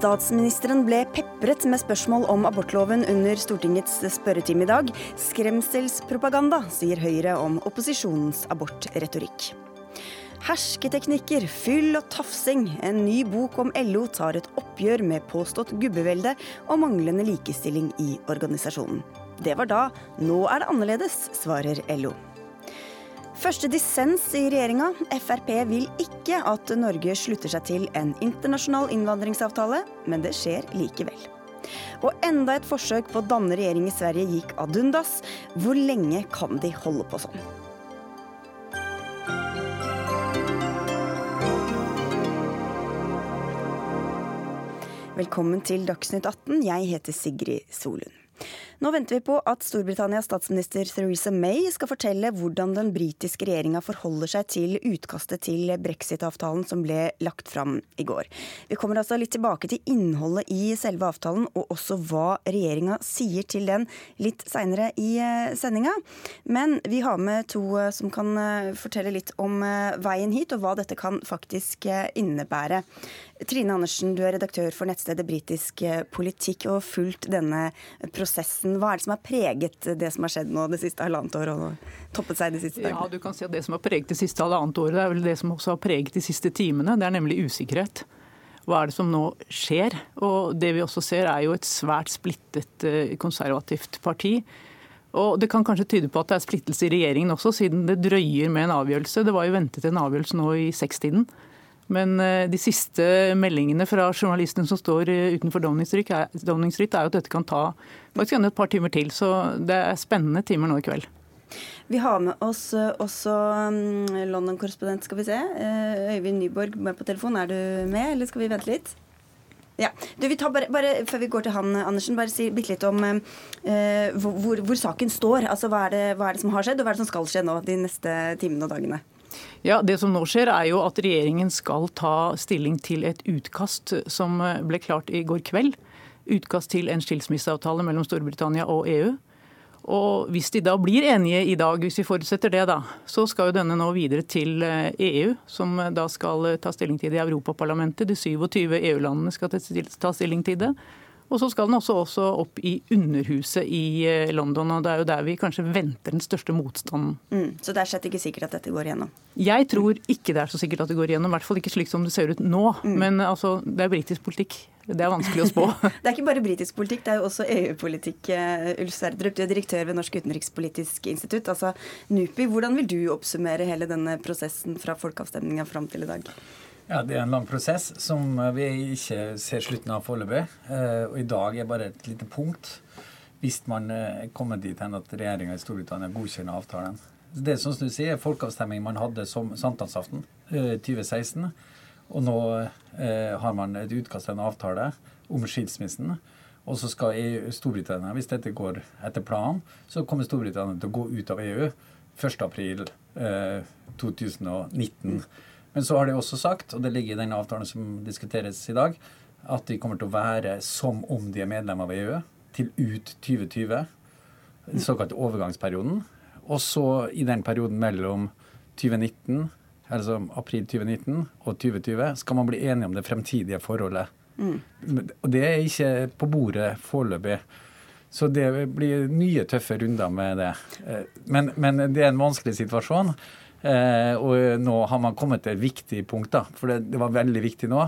Statsministeren ble pepret med spørsmål om abortloven under Stortingets spørretime i dag. Skremselspropaganda, sier Høyre om opposisjonens abortretorikk. Hersketeknikker, fyll og tafsing. En ny bok om LO tar et oppgjør med påstått gubbevelde og manglende likestilling i organisasjonen. Det var da, nå er det annerledes, svarer LO. Første dissens i regjeringa. Frp vil ikke at Norge slutter seg til en internasjonal innvandringsavtale, men det skjer likevel. Og enda et forsøk på å danne regjering i Sverige gikk ad undas. Hvor lenge kan de holde på sånn? Velkommen til Dagsnytt 18. Jeg heter Sigrid Solund. Nå venter vi på at Storbritannias statsminister Theresa May skal fortelle hvordan den britiske regjeringa forholder seg til utkastet til brexit-avtalen som ble lagt fram i går. Vi kommer altså litt tilbake til innholdet i selve avtalen, og også hva regjeringa sier til den litt seinere i eh, sendinga. Men vi har med to eh, som kan eh, fortelle litt om veien hit, og hva dette kan faktisk innebære. Trine Andersen, du er redaktør for nettstedet Britisk politikk og har fulgt denne prosessen prosessen. Hva er det som har preget det som har skjedd nå det siste halvannet året og toppet seg de siste dagene? Ja, du kan si at Det som har preget det siste halvannet året, det er vel det som også har preget de siste timene. Det er nemlig usikkerhet. Hva er det som nå skjer? Og Det vi også ser, er jo et svært splittet eh, konservativt parti. Og Det kan kanskje tyde på at det er splittelse i regjeringen også, siden det drøyer med en avgjørelse. Det var jo ventet en avgjørelse nå i sekstiden. Men eh, de siste meldingene fra journalistene som står eh, utenfor Downing Street, er, jo at dette kan ta faktisk et par timer til. Så det er spennende timer nå i kveld. Vi har med oss eh, også mm, London-korrespondent, skal vi se. Øyvind Nyborg med på telefon. Er du med, eller skal vi vente litt? Ja. Du, vi tar bare, bare, Før vi går til han, Andersen, bare si bitte litt om eh, hvor, hvor, saken står. Altså, hva er, det, hva er, det, som har skjedd, og hva er det som skal skje nå de neste timene og dagene? Ja, Det som nå skjer, er jo at regjeringen skal ta stilling til et utkast som ble klart i går kveld. Utkast til en skilsmisseavtale mellom Storbritannia og EU. Og Hvis de da blir enige i dag, hvis vi forutsetter det, da, så skal jo denne nå videre til EU, som da skal ta stilling til det i Europaparlamentet. De 27 EU-landene skal ta stilling til det. Og så skal den også, også, opp i Underhuset i eh, London, og det er jo der vi kanskje venter den største motstanden. Mm, så det er slett ikke sikkert at dette går igjennom? Jeg tror ikke det er så sikkert at det går igjennom. I hvert fall ikke slik som det ser ut nå. Mm. Men altså, det er britisk politikk. Det er vanskelig å spå. det er ikke bare britisk politikk, det er jo også EU-politikk. Eh, Ulf Sverdrup, du er direktør ved Norsk utenrikspolitisk institutt. Altså NUPI, hvordan vil du oppsummere hele denne prosessen fra folkeavstemninga fram til i dag? Ja, Det er en lang prosess som vi ikke ser slutten av foreløpig. Eh, og I dag er bare et lite punkt hvis man er eh, kommet dit hen at regjeringa i Storbritannia godkjenner avtalen. Det som du sier, er folkeavstemning man hadde som sankthansaften 2016. Eh, og nå eh, har man et utkast til en avtale om skilsmissen. Og så skal EU, Storbritannia, hvis dette går etter planen, så kommer Storbritannia til å gå ut av EU 1.4.2019. eh, 2019. Men så har de også sagt, og det ligger i den avtalen som diskuteres i dag, at de kommer til å være som om de er medlem av EU til ut 2020. Den såkalte overgangsperioden. Og så i den perioden mellom 2019, altså april 2019 og 2020 skal man bli enige om det fremtidige forholdet. Mm. Og det er ikke på bordet foreløpig. Så det blir nye tøffe runder med det. Eh, men, men det er en vanskelig situasjon. Eh, og nå har man kommet til et viktig punkt, da. For det, det var veldig viktig nå.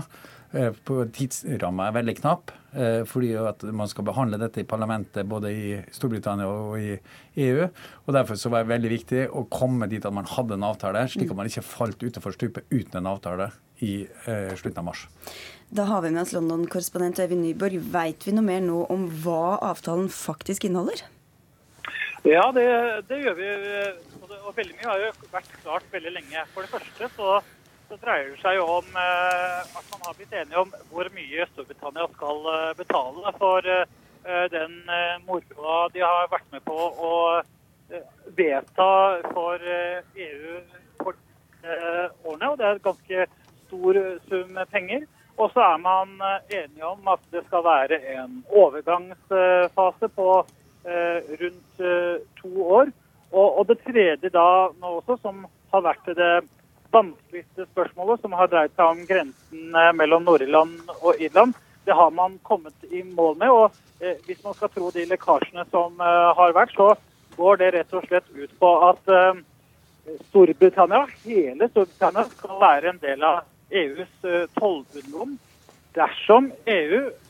Eh, Tidsramma er veldig knapp, eh, fordi at man skal behandle dette i parlamentet både i Storbritannia og i EU. og Derfor så var det veldig viktig å komme dit at man hadde en avtale, slik at man ikke falt utenfor stupet uten en avtale i slutten av mars. Da har vi med oss London-korrespondent Øyvind Nyborg. Veit vi noe mer nå om hva avtalen faktisk inneholder? Ja, det, det gjør vi. Og veldig mye har jo vært klart veldig lenge. For det første så, så dreier det seg jo om eh, at man har blitt enige om hvor mye Storbritannia skal eh, betale for eh, den eh, moroa de har vært med på å eh, vedta for EU eh, for årene. Og det er et ganske stor sum penger. Og så er man enige om at det skal være en overgangsfase på rundt eh, to år. Og, og, det tredje da nå også, som har vært det vanskeligste spørsmålet, som har dreid seg om grensen eh, mellom Nord-Irland og Irland, det har man kommet i mål med. og eh, Hvis man skal tro de lekkasjene som eh, har vært, så går det rett og slett ut på at eh, Storbritannia, hele Storbritannia skal være en del av EUs eh, tollunion dersom EU eh,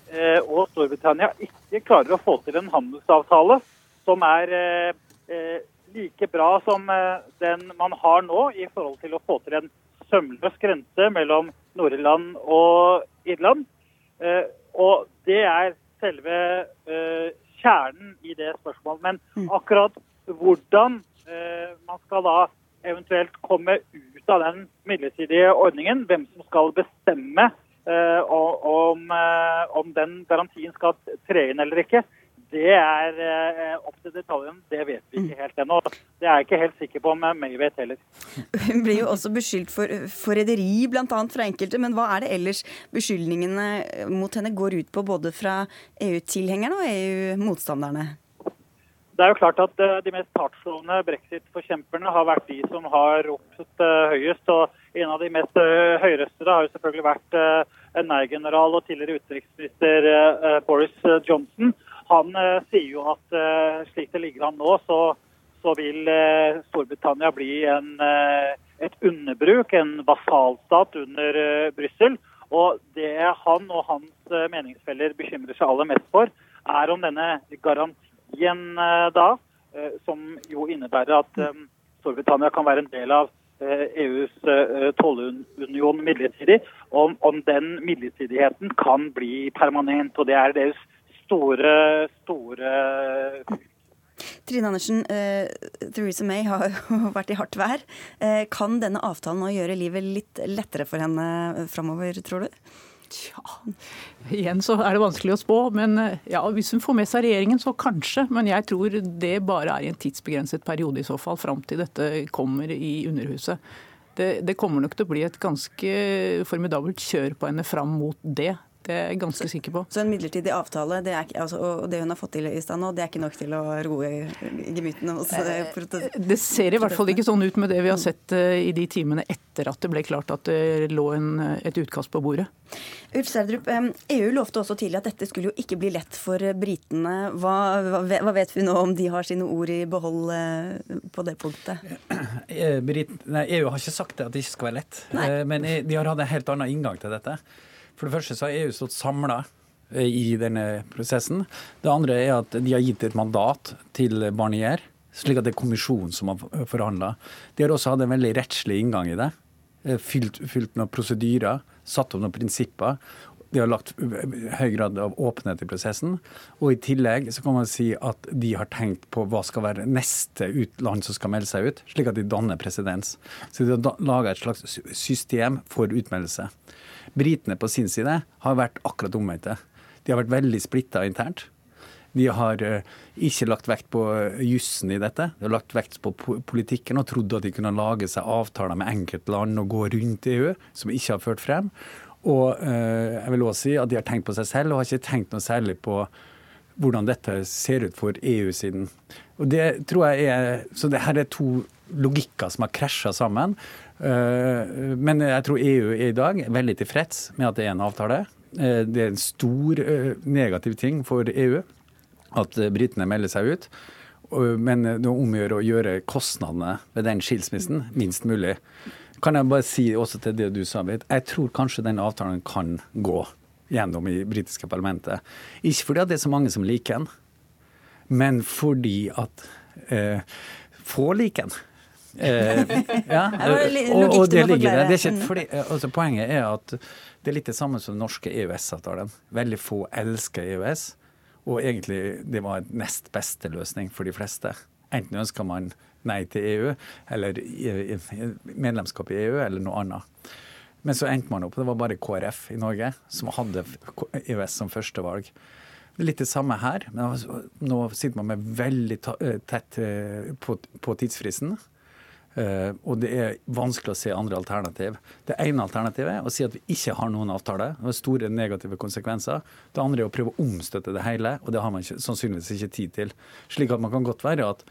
og Storbritannia ikke klarer å få til en handelsavtale som er eh, eh, like bra som eh, den man har nå i forhold til å få til en sømløs grense mellom Nord-Irland og Irland. Eh, og det er selve eh, kjernen i det spørsmålet. Men akkurat hvordan eh, man skal da eventuelt komme ut av den midlertidige ordningen, hvem som skal bestemme eh, om, eh, om den garantien skal tre inn eller ikke, det er eh, opp til detaljen. Det vet vi ikke helt ennå. Det er jeg ikke helt sikker på om May vet heller. Hun blir jo også beskyldt for forræderi, bl.a. fra enkelte. Men hva er det ellers beskyldningene mot henne går ut på, både fra EU-tilhengerne og EU-motstanderne? Det er jo klart at eh, De mest hardtslående brexit-forkjemperne har vært de som har ropt uh, høyest. og En av de mest uh, høyrøstede har jo selvfølgelig vært en nei-general og tidligere utenriksminister Boris Johnson. Han sier jo at slik det ligger an nå, så, så vil Storbritannia bli en, et underbruk, en basalstat under Brussel. Og det han og hans meningsfeller bekymrer seg aller mest for, er om denne garantien da, som jo innebærer at Storbritannia kan være en del av EUs tollunion midlertidig, om, om, den midlertidigheten kan bli permanent. og Det er deres store, store Trine Andersen, eh, Theresa May har jo vært i hardt vær. Eh, kan denne avtalen nå gjøre livet litt lettere for henne framover, tror du? Tja, igjen så er det vanskelig å spå. Men ja, hvis hun får med seg regjeringen, så kanskje. Men jeg tror det bare er i en tidsbegrenset periode i så fall, fram til dette kommer i Underhuset. Det, det kommer nok til å bli et ganske formidabelt kjør på henne fram mot det. Det er jeg ganske sikker på. Så en midlertidig avtale det er, altså, og det hun har fått til i stand nå, det er ikke nok til å roe gemyttene eh, Det ser i hvert fall ikke sånn ut med det vi har sett uh, i de timene etter at det ble klart at det lå en, et utkast på bordet. Ulf Sverdrup, EU lovte også tidlig at dette skulle jo ikke bli lett for britene. Hva, hva, vet vi nå om de har sine ord i behold på det punktet? Brit, nei, EU har ikke sagt det at det ikke skal være lett, nei. men de har hatt en helt annen inngang til dette. For det første så har EU stått samla eh, i denne prosessen. Det andre er at de har gitt et mandat til Barnier, slik at det er kommisjonen som har forhandla. De har også hatt en veldig rettslig inngang i det. Eh, fylt, fylt noen prosedyrer, satt opp noen prinsipper. De har lagt høy grad av åpenhet i prosessen. Og i tillegg så kan man si at de har tenkt på hva skal være neste land som skal melde seg ut, slik at de danner presedens. Så de har laga et slags system for utmeldelse. Britene på sin side har vært akkurat omvendte. De har vært veldig splitta internt. De har uh, ikke lagt vekt på uh, jussen i dette. De har lagt vekt på politikken og trodd at de kunne lage seg avtaler med enkeltland og gå rundt EU, som ikke har ført frem. Og uh, jeg vil også si at de har tenkt på seg selv, og har ikke tenkt noe særlig på hvordan dette ser ut for EU-siden. Og det tror jeg er, Så det her er to logikker som har krasja sammen. Eh, men jeg tror EU er i dag veldig tilfreds med at det er en avtale. Eh, det er en stor eh, negativ ting for EU at britene melder seg ut. Men det er om å gjøre kostnadene ved den skilsmissen minst mulig. Kan jeg bare si også til det du sa, Britt. Jeg tror kanskje den avtalen kan gå gjennom i britiske parlamentet. Ikke fordi det er så mange som liker den, men fordi at eh, få liker den. Eh, ja, og, og, det ligger der. Det er ikke, fordi, altså, poenget er at det er litt det samme som den norske EØS-avtalen. Veldig få elsker EØS, og egentlig det var en nest beste løsning for de fleste. Enten ønsker man nei til EU, eller medlemskap i EU, eller noe annet. Men så endte man opp, det var bare KrF i Norge som hadde EØS som førstevalg. Det er litt det samme her. men altså, Nå sitter man med veldig tett eh, på, på tidsfristen. Uh, og det er vanskelig å se andre alternativ. Det ene alternativet er å si at vi ikke har noen avtale. Det har store negative konsekvenser. Det andre er å prøve å omstøtte det hele, og det har man ikke, sannsynligvis ikke tid til. Slik at man kan godt være at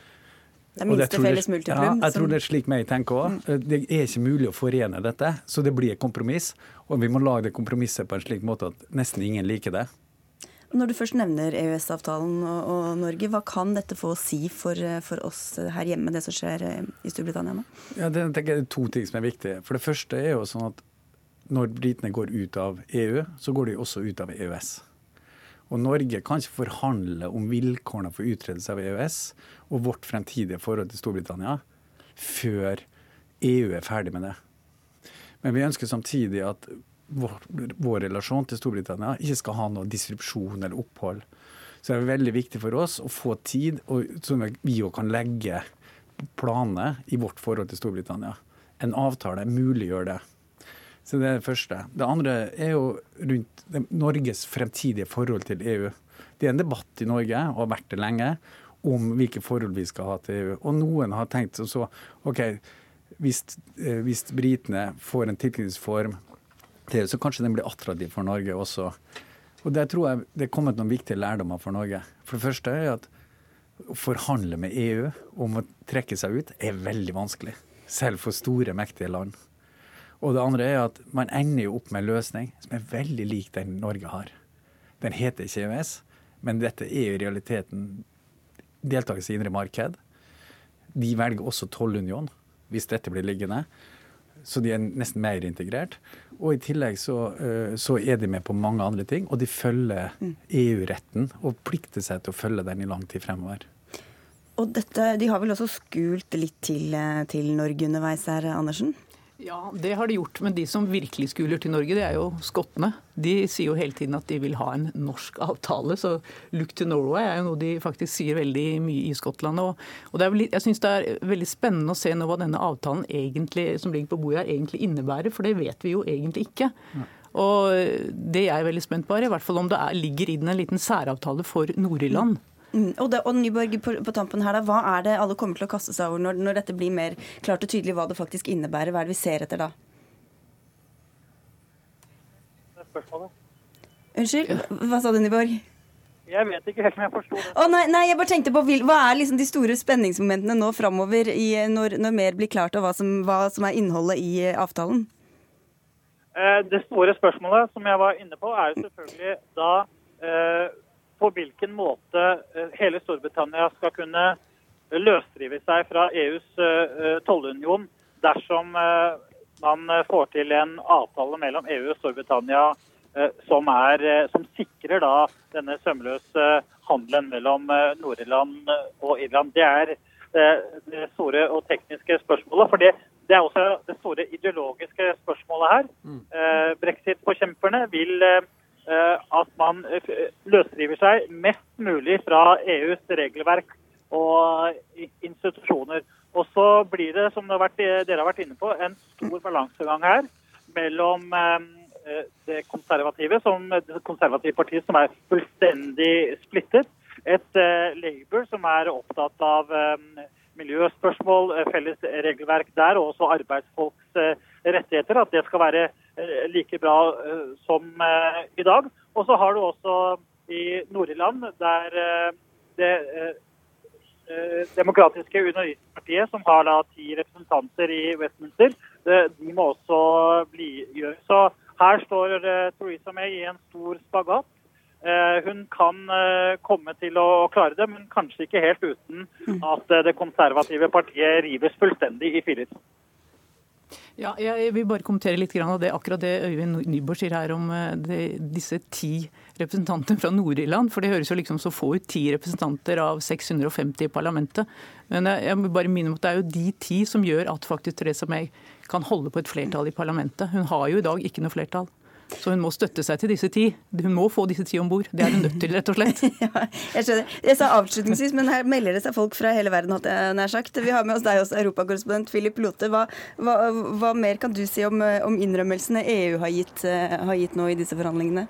Det er minste felles multiplum. Ja, jeg tror det er slik jeg tenker òg. Mm. Det er ikke mulig å forene dette, så det blir et kompromiss. Og vi må lage det kompromisset på en slik måte at nesten ingen liker det. Når du først nevner EØS-avtalen og, og, Norge, hva kan dette få å si for, for, oss her hjemme, det som skjer i Storbritannia nå? Ja, det, det er to ting som er viktige. For det første er jo sånn at når britene går ut av EU, så går de også ut av EØS. Og Norge kan ikke forhandle om vilkårene for utredelse av EØS og vårt fremtidige forhold til Storbritannia før EU er ferdig med det. Men vi ønsker samtidig at vår, vår relasjon til Storbritannia ikke skal ha noe disrupsjon eller opphold. Så det er veldig viktig for oss å få tid, og sånn at vi òg kan legge planer i vårt forhold til Storbritannia. En avtale muliggjør det. Så Det er det første. Det andre er jo rundt Norges fremtidige forhold til EU. Det er en debatt i Norge, og har vært det lenge, om hvilke forhold vi skal ha til EU. Og noen har tenkt som så OK, hvis, eh, hvis britene får en tilknytningsform til så kanskje den blir attraktiv for Norge også. Og Der tror jeg det er kommet noen viktige lærdommer for Norge. For det første er at å forhandle med EU om å trekke seg ut er veldig vanskelig. Selv for store, mektige land. Og det andre er at man ender jo opp med en løsning som er veldig lik den Norge har. Den heter ikke EØS, men dette er jo i realiteten deltakelse i indre marked. De velger også tollunion hvis dette blir liggende. Så de er nesten mer integrert. Og i tillegg så, eh, så er de med på mange andre ting. Og de følger mm. EU-retten og plikter seg til å følge den i lang tid fremover. Og dette, De har vel også skult litt til, eh, til Norge underveis her, Andersen? Ja, det har de gjort. Men de som virkelig skuler til Norge, det er jo skottene. De sier jo hele tiden at de vil ha en norsk avtale. Så 'look to Norway' er jo noe de faktisk sier veldig mye i Skottland. Og, og vel, jeg syns det er veldig spennende å se nå hva denne avtalen egentlig, som ligger på bordet her, egentlig innebærer. For det vet vi jo egentlig ikke. Ja. Og det jeg er veldig spent på, er i hvert fall om det er, ligger i den en liten særavtale for Nord-Irland. Mm. Og, det, og, Nyborg, på, på, tampen her, da, Hva er det alle kommer til å kaste seg over når, når, dette blir mer klart og tydelig hva det faktisk innebærer? Hva er det vi ser etter da? Unnskyld, hva sa du, Nyborg? Jeg vet ikke helt om jeg forsto det. Oh, nei, nei, jeg bare tenkte på Hva er liksom de store spenningsmomentene nå framover når, når, mer blir klart, og hva som, hva som er innholdet i eh, avtalen? Eh, det store spørsmålet som jeg var inne på, er jo selvfølgelig da eh, på hvilken måte eh, hele Storbritannia skal kunne løsrive seg fra EUs eh, tollunion dersom eh, man får til en avtale mellom EU og Storbritannia som, er, som sikrer da denne sømløse handelen mellom Nord-Irland og Irland. Det er det store og tekniske spørsmålet. for det, det er også det store ideologiske spørsmålet her. Mm. Brexit-forkjemperne vil Eh, at man eh, løsriver seg mest mulig fra EUs regelverk og institusjoner. Og så blir det, som dere har vært inne på, en stor balansegang her mellom eh, det konservative, som, det konservative partiet som er fullstendig splittet, et Labour som er opptatt av miljøspørsmål, felles regelverk der, og også arbeidsfolks rettigheter. At det skal være Eh, like bra eh, som eh, i dag. Og så har du også i Nord-Irland, der det demokratiske unionistpartiet, som har da ti representanter i Westminster, de må også blidgjøre. Så her står Theresa May i en stor spagat. Hun kan komme til å klare det, men kanskje ikke helt uten mm. at det konservative partiet rives fullstendig i filler. Ja, jeg vil bare kommentere litt av det, akkurat det Øyvind Nyborg sier her om eh, det, disse ti representantene fra Nord-Irland. For det høres jo liksom så få ut, ti representanter av 650 i parlamentet. Men jeg vil bare minne om at det er jo de ti som gjør at faktisk Theresa May kan holde på et flertall i parlamentet. Hun har jo i dag ikke noe flertall. Så hun må støtte seg til disse ti. Hun må få disse ti om bord. Det er hun nødt til, rett og slett. ja, jeg skjønner. Jeg sa avslutningsvis, men her melder det seg folk fra hele verden, hadde jeg nær sagt. Vi har med oss deg også, europakorrespondent Philip Lote. Hva, hva, hva, mer kan du si om, om innrømmelsene EU har gitt, har gitt nå i disse forhandlingene?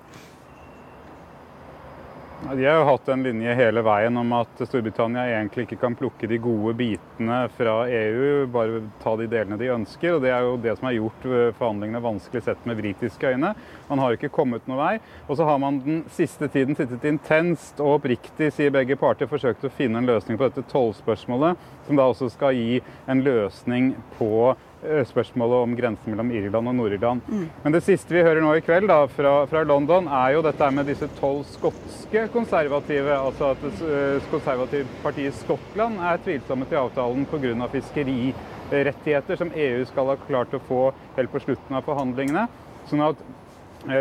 De har jo hatt en linje hele veien om at Storbritannia egentlig ikke kan plukke de gode bitene fra EU, bare ta de delene de ønsker. og Det er jo det som har gjort forhandlingene vanskelig sett med britiske øyne. Man har ikke kommet noen vei. Og så har man den siste tiden sittet intenst og oppriktig, sier begge parter, forsøkt å finne en løsning på dette tollspørsmålet, som da også skal gi en løsning på Eh, spørsmålet om grensen mellom Irland og Nord-Irland. Mm. Men det siste vi hører nå i kveld da, fra, fra, London, er jo dette med disse tolv skotske konservative. Altså at det konservative partiet Skottland er tvilsomme til avtalen pga. fiskerirettigheter som EU skal ha klart å få helt på slutten av forhandlingene. Sånn at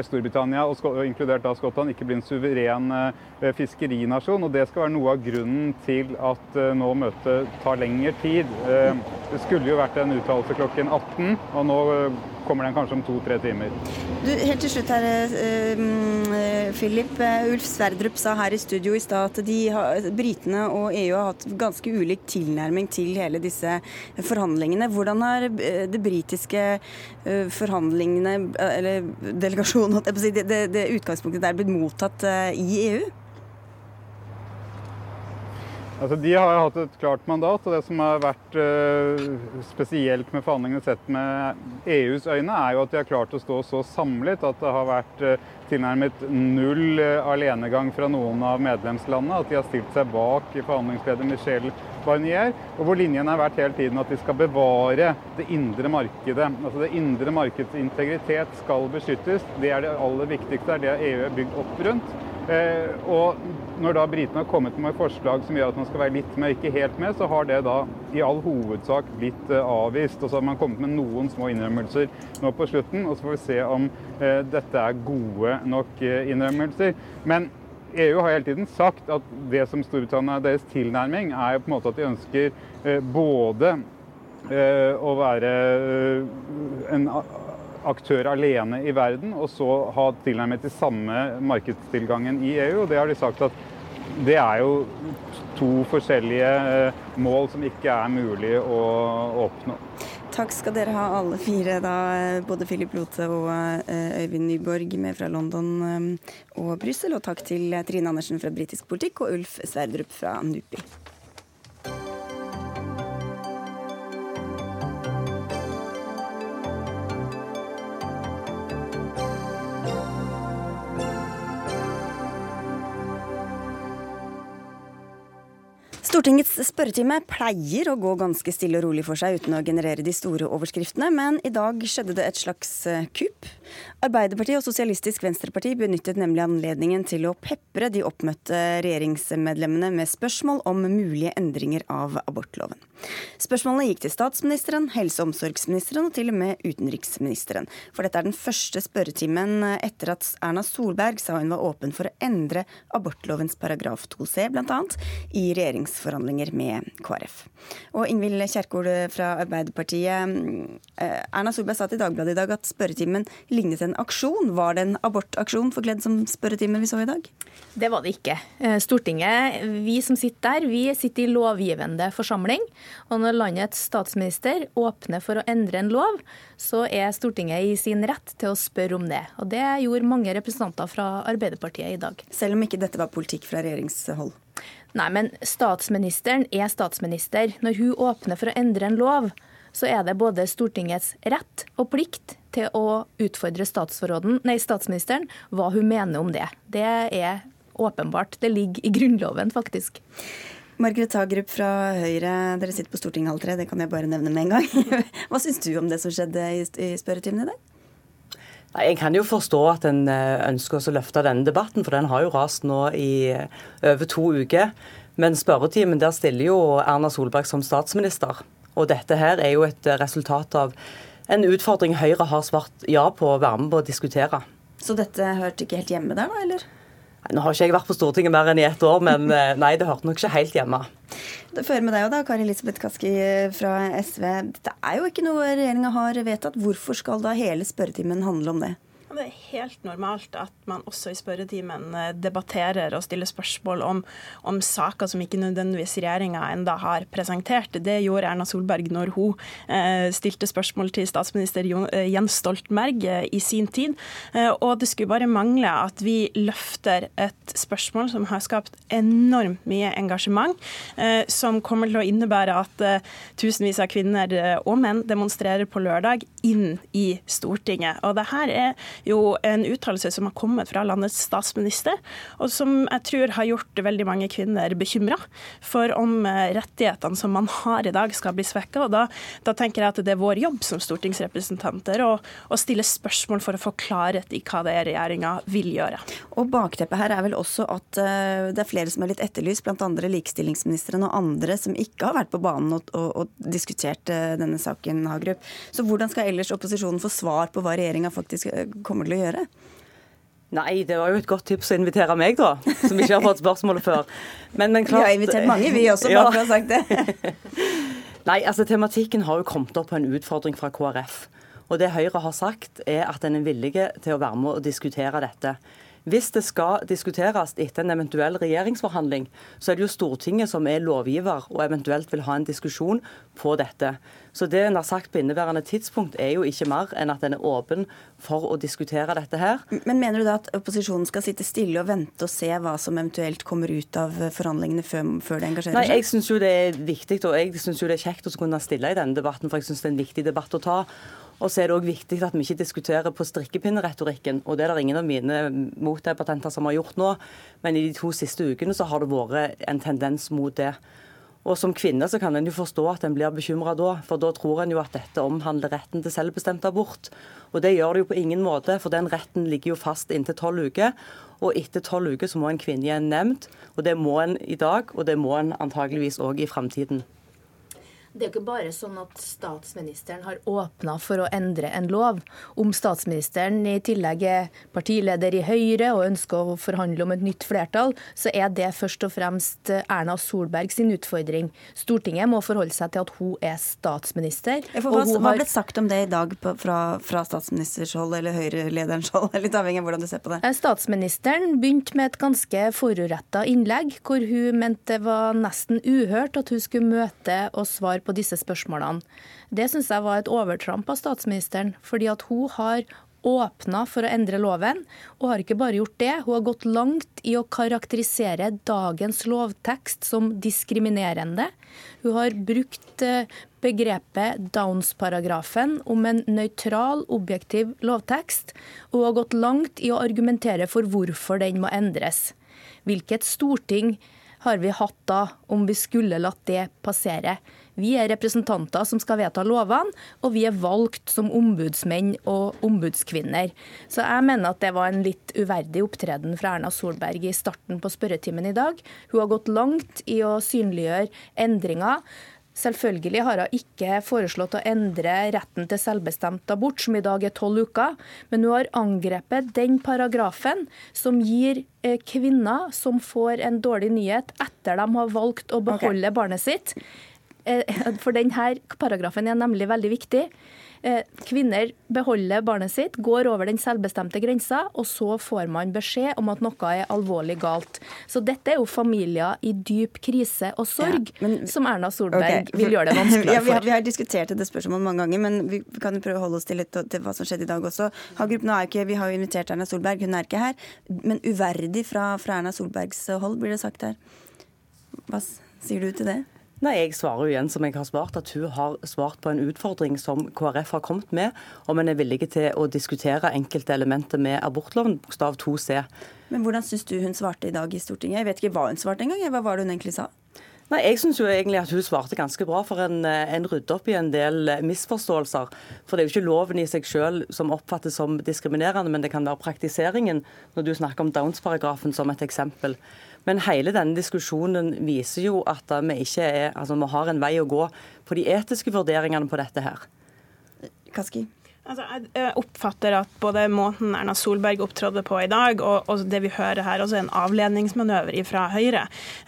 Storbritannia, og inkludert da Skottland, ikke blir en suveren eh, fiskerinasjon. og Det skal være noe av grunnen til at eh, nå møtet tar lengre tid. Det skulle jo vært en uttalelse klokken 18, og nå kommer den kanskje om to-tre timer. Du, helt til slutt her, eh, Philip. Ulf Sverdrup sa her i studio i stad at har, britene og EU har hatt ganske ulik tilnærming til hele disse forhandlingene. Hvordan har det britiske forhandlingene, eller delegasjonen, det, det, det utgangspunktet der blitt mottatt i EU? Altså, de har hatt et klart mandat, og det som har vært uh, spesielt med forhandlingene sett med EUs øyne, er jo at de har klart å stå så samlet at det har vært uh, tilnærmet null uh, alenegang fra noen av medlemslandene. At de har stilt seg bak forhandlingsleder Michel Barnier, og hvor linjen har vært hele tiden at de skal bevare det indre markedet. Altså Det indre markedets integritet skal beskyttes. Det er det aller viktigste, det er det EU er bygd opp rundt. Eh, og når da britene har kommet med forslag som gjør at man skal være litt med, ikke helt med, så har det da i all hovedsak blitt eh, avvist. Og så har man kommet med noen små innrømmelser nå på slutten, og så får vi se om eh, dette er gode nok innrømmelser. Men EU har hele tiden sagt at det som Storbritannia deres tilnærming, er på en måte at de ønsker både å være en aktør alene i verden, og så ha tilnærmet til samme markedstilgangen i EU. og Det har de sagt at det er jo to forskjellige eh, mål som ikke er mulig å oppnå. Takk skal dere ha alle fire, da, både Philip Lote og eh, Øyvind Nyborg med fra London eh, og Brussel. Og takk til Trine Andersen fra Britisk politikk og Ulf Sverdrup fra NUPI. Stortingets spørretime pleier å gå ganske stille og rolig for seg uten å generere de store overskriftene, men i dag skjedde det et slags eh, kupp. Arbeiderpartiet og Sosialistisk Venstreparti benyttet nemlig anledningen til å pepre de oppmøtte regjeringsmedlemmene med spørsmål om mulige endringer av abortloven. Spørsmålene gikk til statsministeren, helse- og omsorgsministeren og til og med utenriksministeren. For dette er den første spørretimen etter at Erna Solberg sa hun var åpen for å endre abortlovens paragraf 2c, bl.a. i regjeringsforhandlinger med KrF. Og Ingvild Kjerkol fra Arbeiderpartiet. Eh, Erna Solberg sa til Dagbladet i dag at spørretimen lignet en aksjon. Var det en abortaksjon forkledd som spørretime vi så i dag? Det var det ikke. Eh, Stortinget, vi som sitter der, vi sitter i lovgivende forsamling. Og når landets statsminister åpner for å endre en lov, så er Stortinget i sin rett til å spørre om det. Og det gjorde mange representanter fra Arbeiderpartiet i dag. Selv om ikke dette var politikk fra regjeringshold? Nei, men statsministeren er statsminister. Når hun åpner for å endre en lov, så er det både Stortingets rett og plikt til å utfordre nei, statsministeren hva hun mener om det. Det er åpenbart. Det ligger i Grunnloven, faktisk. Margaret Hagerup fra Høyre, dere sitter på Stortinget halv tre, det kan jeg bare nevne med en gang. Hva syns du om det som skjedde i spørretimen i dag? Jeg kan jo forstå at en eh, ønsker å løfte denne debatten, for den har jo rast nå i eh, over to uker. Men spørretimen der stiller jo Erna Solberg som statsminister. Og dette her er jo et resultat av en utfordring Høyre har svart ja på å være med på å diskutere. Så dette hørte ikke helt hjemme der, da, eller? Nå har ikke jeg vært på Stortinget mer enn i ett år, men eh, nei, det hørte nok ikke helt hjemme. Det fører med deg da, Kari Elisabeth Kaski fra SV. Dette er jo ikke noe regjeringa har vedtatt. Hvorfor skal da hele spørretimen handle om det? Det er helt normalt at man også i spørretimen eh, debatterer og stiller spørsmål om, om saker som ikke nødvendigvis regjeringa enda har presentert. Det gjorde Erna Solberg når hun eh, stilte spørsmål til statsminister eh, Jens Stoltenberg eh, i sin tid. Eh, og det skulle bare mangle at vi løfter et spørsmål som har skapt enormt mye engasjement, som kommer til å innebære at tusenvis av kvinner og menn demonstrerer på lørdag inn i Stortinget. Og det her er jo en uttalelse som har kommet fra landets statsminister, og som jeg tror har gjort veldig mange kvinner bekymra for om eh, rettighetene som man har i dag, skal bli svekka. Da, da, tenker jeg at det er vår jobb som stortingsrepresentanter å, stille spørsmål for å få klarhet i hva det er regjeringa vil gjøre. Og Bakteppet her er vel også at uh, det er flere som er litt etterlyst, andre likestillingsministeren og andre som ikke har vært på banen og, og, og diskutert uh, denne saken, Hagerup. Så hvordan skal ellers opposisjonen få svar på hva regjeringa faktisk kommer til å gjøre? Nei, det var jo et godt tips å invitere meg, da. Som ikke har fått spørsmålet før. Men, men klart, vi har invitert mange, vi også, bare for å ha sagt det. Nei, altså tematikken har jo kommet opp på en utfordring fra KrF. Og det Høyre har sagt, er at en er villig til å være med og diskutere dette. Hvis det skal diskuteres etter en eventuell regjeringsforhandling, så er det jo Stortinget som er lovgiver og eventuelt vil ha en diskusjon på dette. Så det en har sagt på inneværende tidspunkt er jo ikke mer enn at en er åpen for å diskutere dette her. Men mener du da at opposisjonen skal sitte stille og vente og se hva som eventuelt kommer ut av forhandlingene før, før det engasjerer seg? Nei, jeg syns jo det er viktig, og jeg syns jo det er kjekt å kunne stille i denne debatten, for jeg syns det er en viktig debatt å ta. Og så er det òg viktig at vi ikke diskuterer på strikkepinneretorikken. Og det er det ingen av mine motdebattenter som har gjort nå. Men i de to siste ukene så har det vært en tendens mot det. Og Som kvinne så kan en jo forstå at en blir bekymra da, for da tror en jo at dette omhandler retten til selvbestemt abort. Og Det gjør det jo på ingen måte, for den retten ligger jo fast inntil tolv uker. Og etter tolv uker så må en kvinne i en nemnd, og det må en i dag, og det må en antageligvis òg i framtiden. Det er jo ikke bare sånn at statsministeren har åpna for å endre en lov. Om statsministeren i tillegg er partileder i Høyre og ønsker å forhandle om et nytt flertall, så er det først og fremst Erna Solberg sin utfordring. Stortinget må forholde seg til at hun er statsminister. hva, hva ble sagt om det i dag fra, fra statsministers hold eller Høyre-lederens hold? Litt avhengig av hvordan du ser på det. Eh, statsministeren begynte med et ganske foruretta innlegg, hvor hun mente det var nesten uhørt at hun skulle møte og svare på disse spørsmålene. Det syns jeg var et overtramp av statsministeren, fordi at hun har åpna for å endre loven, og har ikke bare gjort det, hun har gått langt i å karakterisere dagens lovtekst som diskriminerende. Hun har brukt eh, begrepet Downs-paragrafen om en nøytral, objektiv lovtekst, og hun har gått langt i å argumentere for hvorfor den må endres. Hvilket storting har vi hatt da, om vi skulle latt det passere? Vi er representanter som skal vedta lovene, og vi er valgt som ombudsmenn og ombudskvinner. Så jeg mener at det var en litt uverdig opptreden fra Erna Solberg i starten på spørretimen i dag. Hun har gått langt i å synliggjøre endringer. Selvfølgelig har hun ikke foreslått å endre retten til selvbestemt abort, som i dag er tolv uker, men hun har angrepet den paragrafen som gir eh, kvinner som får en dårlig nyhet etter de har valgt å beholde okay. barnet sitt, for denne paragrafen er nemlig veldig viktig. Eh, kvinner beholder barnet sitt, går over den selvbestemte grensa, og så får man beskjed om at noe er alvorlig galt. Så dette er jo familier i dyp krise og sorg, ja, men, som Erna Solberg okay. vil gjøre det vanskeligere ja, vi, har, vi har diskutert det spørsmålet mange ganger, men vi kan prøve å holde oss til, litt, til hva som skjedde i dag også. Hagerup, er ikke, Vi har jo invitert Erna Solberg, hun er ikke her. Men uverdig fra, fra Erna Solbergs hold, blir det sagt her. Hva sier du til det? Nei, Jeg svarer jo igjen som jeg har svart, at hun har svart på en utfordring som KrF har kommet med, om en er villig til å diskutere enkelte elementer med abortloven, bokstav 2c. Men hvordan syns du hun svarte i dag i Stortinget? Jeg vet ikke hva hun svarte engang. Hva var det hun egentlig sa? Nei, Jeg syns egentlig at hun svarte ganske bra, for en, en rydder opp i en del misforståelser. For det er jo ikke loven i seg selv som oppfattes som diskriminerende, men det kan være praktiseringen, når du snakker om Downs-paragrafen som et eksempel. Men hele denne diskusjonen viser jo at vi ikke er, altså vi har en vei å gå på de etiske vurderingene på dette her. Kaski? Altså, jeg oppfatter at både måten Erna Solberg opptrådde på i dag, og, og, det vi hører her, også er en avledningsmanøver fra Høyre.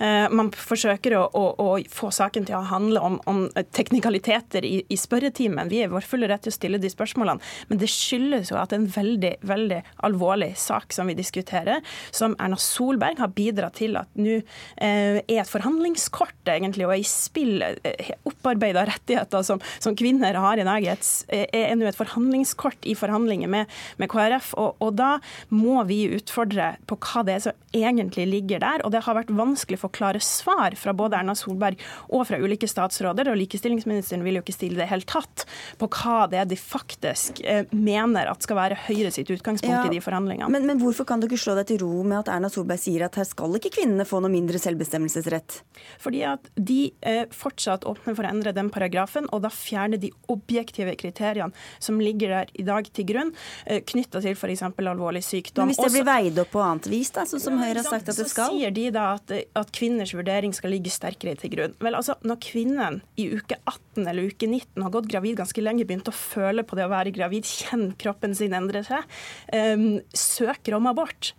Eh, man forsøker å, å, å, få saken til å handle om, om teknikaliteter i, i, spørretimen. Vi er i vår fulle rett til å stille de spørsmålene, men det skyldes jo at det er en veldig, veldig alvorlig sak som vi diskuterer, som Erna Solberg har bidratt til at nå eh, er et forhandlingskort egentlig, og er i spill eh, opparbeida rettigheter som, som, kvinner har i dag, er, er nå et forhandlingskort forhandlingskort i forhandlinger med, med KrF. Og, og, da må vi utfordre på hva det er som egentlig ligger der. Og det har vært vanskelig få klare svar fra både Erna Solberg og fra ulike statsråder. Og likestillingsministeren vil jo ikke stille det helt tatt på hva det er de faktisk eh, mener at skal være Høyre sitt utgangspunkt ja, i de forhandlingene. Men, men hvorfor kan dere slå deg til ro med at Erna Solberg sier at her skal ikke kvinnene få noe mindre selvbestemmelsesrett? Fordi at de eh, fortsatt åpner for å endre den paragrafen, og da fjerner de objektive kriteriene som ligger ligger der i dag til grunn, eh, knytta til f.eks. alvorlig sykdom. Men Hvis det blir veid opp på annet vis, da, så, som Høyre har sagt at det skal? Så sier de da at, at, kvinners vurdering skal ligge sterkere til grunn. Vel, altså, Når kvinnen i uke 18 eller uke 19 har gått gravid ganske lenge, begynt å føle på det å være gravid, kjenne kroppen sin endre seg, um, søker om abort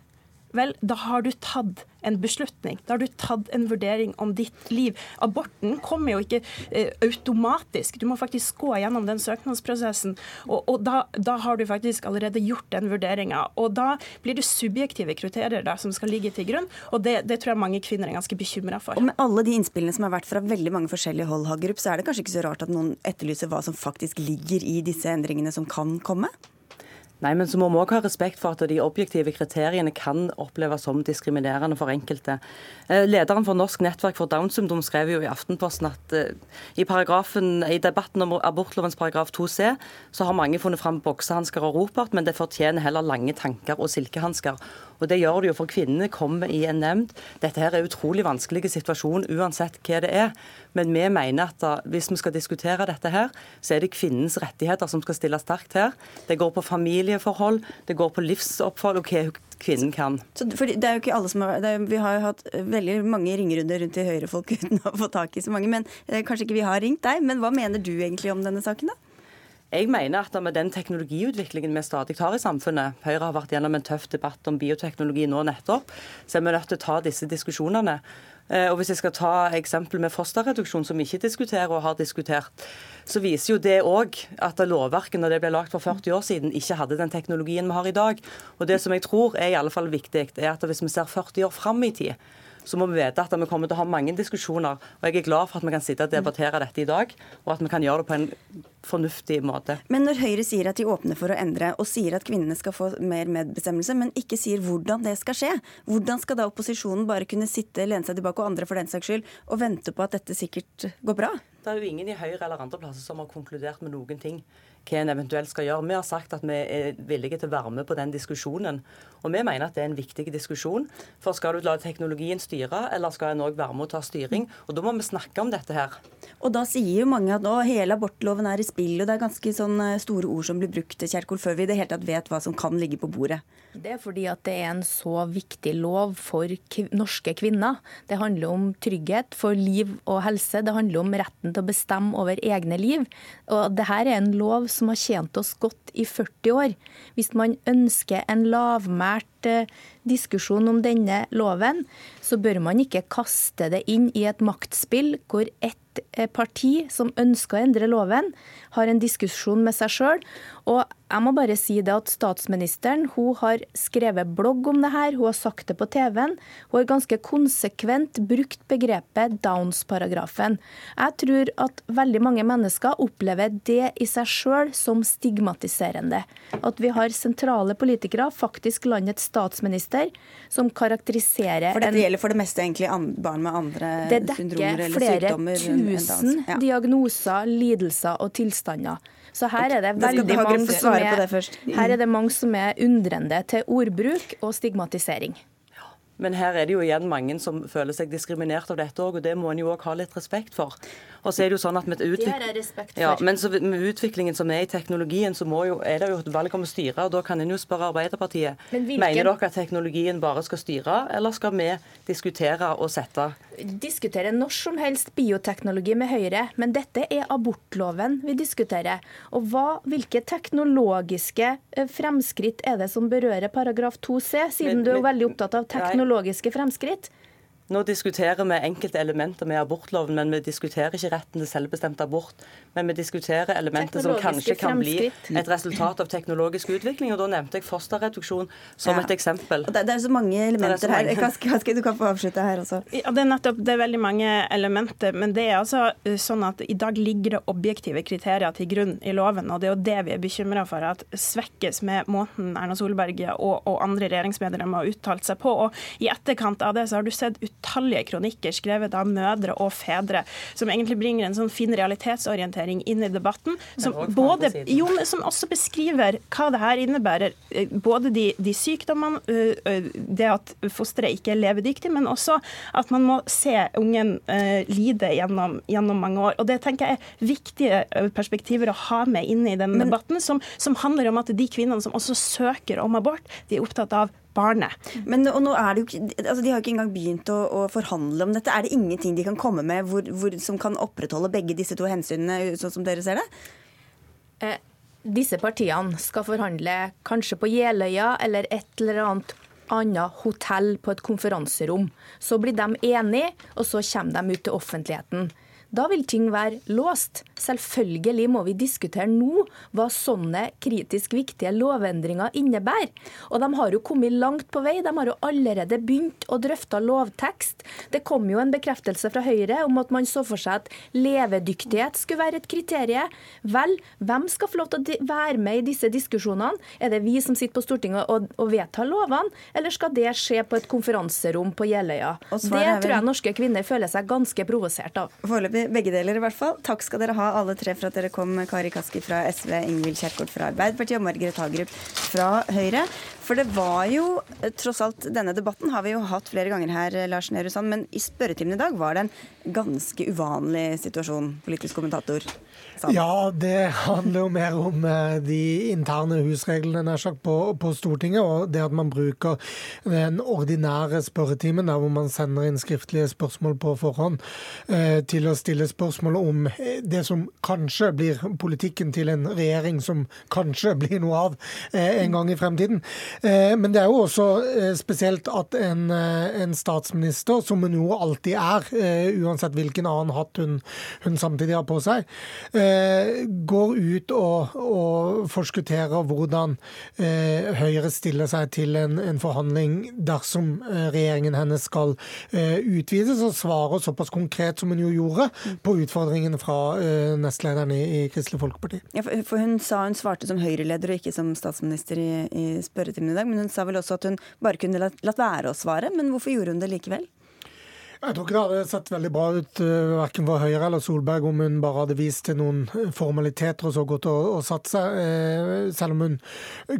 vel, da har du tatt en beslutning. Da har du tatt en vurdering om ditt liv. Aborten kommer jo ikke eh, automatisk. Du må faktisk gå gjennom den søknadsprosessen. Og, og da, da, har du faktisk allerede gjort den vurderinga. Og da blir det subjektive kriterier da, som skal ligge til grunn, og det, det tror jeg mange kvinner er ganske bekymra for. Og med alle de innspillene som har vært fra veldig mange forskjellige hold, Hagerup, så er det kanskje ikke så rart at noen etterlyser hva som faktisk ligger i disse endringene som kan komme? Nei, men så må vi også ha respekt for at de objektive kriteriene kan oppleves som diskriminerende for enkelte. Eh, lederen for Norsk nettverk for Downs syndrom skrev jo i Aftenposten at eh, i, i debatten om abortlovens paragraf 2c så har mange funnet fram boksehansker og ropert, men det fortjener heller lange tanker og silkehansker. Og Det gjør det jo for kvinnene kommer i en nemnd. Dette her er utrolig vanskelig situasjon uansett hva det er. Men vi mener at da, hvis vi skal diskutere dette her, så er det kvinnens rettigheter som skal stilles sterkt her. Det går på familieforhold, det går på livsopphold og hva kvinnen kan. Så, det er jo ikke alle som har, er, Vi har jo hatt veldig mange ringerunder rundt til Høyre-folk uten å få tak i så mange. men eh, Kanskje ikke vi har ringt deg, men hva mener du egentlig om denne saken? da? Jeg mener at med den teknologiutviklingen vi stadig har i samfunnet, Høyre har vært gjennom en tøff debatt om bioteknologi nå nettopp, så er vi nødt til å ta disse diskusjonene. Eh, og Hvis jeg skal ta eksempel med fosterreduksjon, som vi ikke diskuterer og har diskutert, så viser jo det òg at lovverket når det ble lagt for 40 år siden, ikke hadde den teknologien vi har i dag. Og Det som jeg tror er i alle fall viktig, er at hvis vi ser 40 år fram i tid, så må vi vite at vi kommer til å ha mange diskusjoner. Og jeg er glad for at vi kan sitte og debattere dette i dag, og at vi kan gjøre det på en fornuftig måte. Men når Høyre sier at de åpner for å endre, og sier at kvinnene skal få mer medbestemmelse, men ikke sier hvordan det skal skje, hvordan skal da opposisjonen bare kunne sitte, lene seg tilbake, og andre for den saks skyld, og vente på at dette sikkert går bra? Det er jo ingen i Høyre eller andre plasser som har konkludert med noen ting hva en eventuelt skal gjøre. Vi har sagt at vi er villige til å være med på den diskusjonen. Og vi mener at det er en viktig diskusjon. For skal du la teknologien styre, eller skal en òg være med å ta styring? Og da må vi snakke om dette her. Og da sier jo mange at nå hele abortloven er i spill, og det er ganske sånne store ord som blir brukt, Kjerkol, før vi i det hele tatt vet hva som kan ligge på bordet. Det er fordi at det er en så viktig lov for norske kvinner. Det handler om trygghet for liv og helse. Det handler om retten til å bestemme over egne liv. Og dette er en lov som har tjent oss godt i 40 år. Hvis man ønsker en lavmælt eh, diskusjon om denne loven, så bør man ikke kaste det inn i et maktspill hvor ett eh, parti som ønsker å endre loven, har en diskusjon med seg sjøl. Og jeg må bare si det at Statsministeren hun har skrevet blogg om det her, hun har sagt det på TV-en. Hun har ganske konsekvent brukt begrepet Downs-paragrafen. Jeg tror at veldig mange mennesker opplever det i seg sjøl som stigmatiserende. At vi har sentrale politikere, faktisk landets statsminister, som karakteriserer For dette gjelder for det meste egentlig barn med andre syndromer eller sykdommer? Det dekker flere tusen ja. diagnoser, lidelser og tilstander. Så her er det veldig mange som er, her er det mange som er undrende til ordbruk og stigmatisering. Men her er det jo igjen mange som føler seg diskriminert av dette òg, og det må en jo òg ha litt respekt for. Og så er det jo sånn at med, utvik... ja, men med utviklingen som er i teknologien, så jo, er det jo et valg om å styre. og Da kan en jo spørre Arbeiderpartiet. Hvilken... Mener dere at teknologien bare skal styre, eller skal vi diskutere og sette diskutere når som helst bioteknologi med Høyre, men dette er abortloven vi diskuterer. Og hva, hvilke teknologiske eh, fremskritt er det som berører paragraf 2c, siden men, du er veldig opptatt av teknologiske fremskritt? Nå diskuterer vi enkelte elementer med abortloven, men vi diskuterer ikke retten til selvbestemt abort. Men vi diskuterer elementer som kanskje kan bli et resultat av teknologisk utvikling. og Da nevnte jeg fosterreduksjon som ja. et eksempel. Det, det, er så mange elementer her. Kaski, du kan få avslutte her også. Ja, det er nettopp det er veldig mange elementer. Men det er altså uh, sånn at i dag ligger det objektive kriterier til grunn i loven. Og det er jo det vi er bekymra for at svekkes med måten Erna Solberg og, og andre regjeringsmedlemmer har uttalt seg på. Og i etterkant av det så har du sett ut utallige kronikker skrevet av mødre og fedre, som egentlig bringer en sånn fin realitetsorientering inn i debatten. Som, både, jo, som også beskriver hva det her innebærer. Eh, både de, de sykdommene, det at fosteret ikke er levedyktig, men også at man må se ungen lide gjennom, gjennom mange år. Og Det tenker jeg er viktige perspektiver å ha med inn i den debatten, som, som handler om at de kvinnene som også søker om abort, de er opptatt av barnet. Men og nå er det jo, altså De har ikke engang begynt å, å, forhandle om dette. Er det ingenting de kan komme med hvor, hvor, som kan opprettholde begge disse to hensynene, sånn som dere ser det? Eh, disse partiene skal forhandle kanskje på Jeløya eller et eller annet annet hotell på et konferanserom. Så blir de enige, og så kommer de ut til offentligheten. Da vil ting være låst. Selvfølgelig må vi diskutere nå hva sånne kritisk viktige lovendringer innebærer. Og de har jo kommet langt på vei. De har jo allerede begynt å drøfte lovtekst. Det kom jo en bekreftelse fra Høyre om at man så for seg at levedyktighet skulle være et kriterium. Vel, hvem skal få lov til å være med i disse diskusjonene? Er det vi som sitter på Stortinget og, og vedtar lovene, eller skal det skje på et konferanserom på Jeløya? Det tror jeg norske kvinner føler seg ganske provosert av. Foreløpig begge deler i hvert fall. Takk skal dere ha alle tre for at dere kom. Kari Kaski fra SV, Ingvild Kjerkol fra Arbeiderpartiet og Margaret Hagerup fra Høyre. For det var jo eh, tross alt Denne debatten har vi jo hatt flere ganger her, eh, Lars Nehru Sand, men i spørretimen i dag var det en ganske uvanlig situasjon, politisk kommentator. Sand. Ja, det handler jo mer om eh, de interne husreglene nær sagt, på, på, Stortinget, og det at man bruker den ordinære spørretimen, der hvor man sender inn skriftlige spørsmål på forhånd, til å stille spørsmål om det som kanskje blir politikken til en regjering som kanskje blir noe av en gang i fremtiden. Eh, men det er jo også eh, spesielt at en, eh, en statsminister, som hun jo alltid er, uansett hvilken annen hatt hun, hun samtidig har på seg, går ut og, og forskutterer hvordan Høyre stiller seg til en, en forhandling dersom regjeringen hennes skal utvides, og svarer såpass konkret som hun jo gjorde på utfordringen fra nestlederen i, i Kristelig Folkeparti. Ja, for Hun sa hun svarte som Høyre-leder og ikke som statsminister i, i spørretimen i dag, men hun sa vel også at hun bare kunne latt, være å svare. Men hvorfor gjorde hun det likevel? Jeg tror ikke det hadde sett veldig bra ut uh, verken for Høyre eller Solberg om hun bare hadde vist til noen formaliteter og så gått og, og satt seg, uh, selv om hun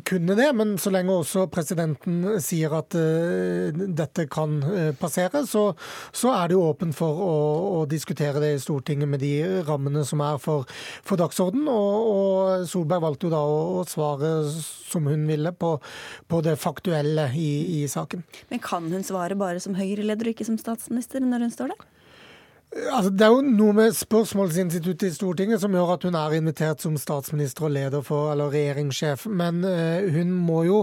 kunne det. Men så lenge også presidenten sier at dette kan passere, så, så, er det jo åpent for å, å, diskutere det i Stortinget med de rammene som er for, for dagsorden. Og, og, Solberg valgte jo da å, å svare som hun ville på, på det faktuelle i, i saken. Men kan hun svare bare som Høyre-leder og ikke som statsminister? når hun står der? Altså, det er jo noe med spørsmålsinstituttet i Stortinget som gjør at hun er invitert som statsminister og leder for, eller regjeringssjef. Men uh, hun må jo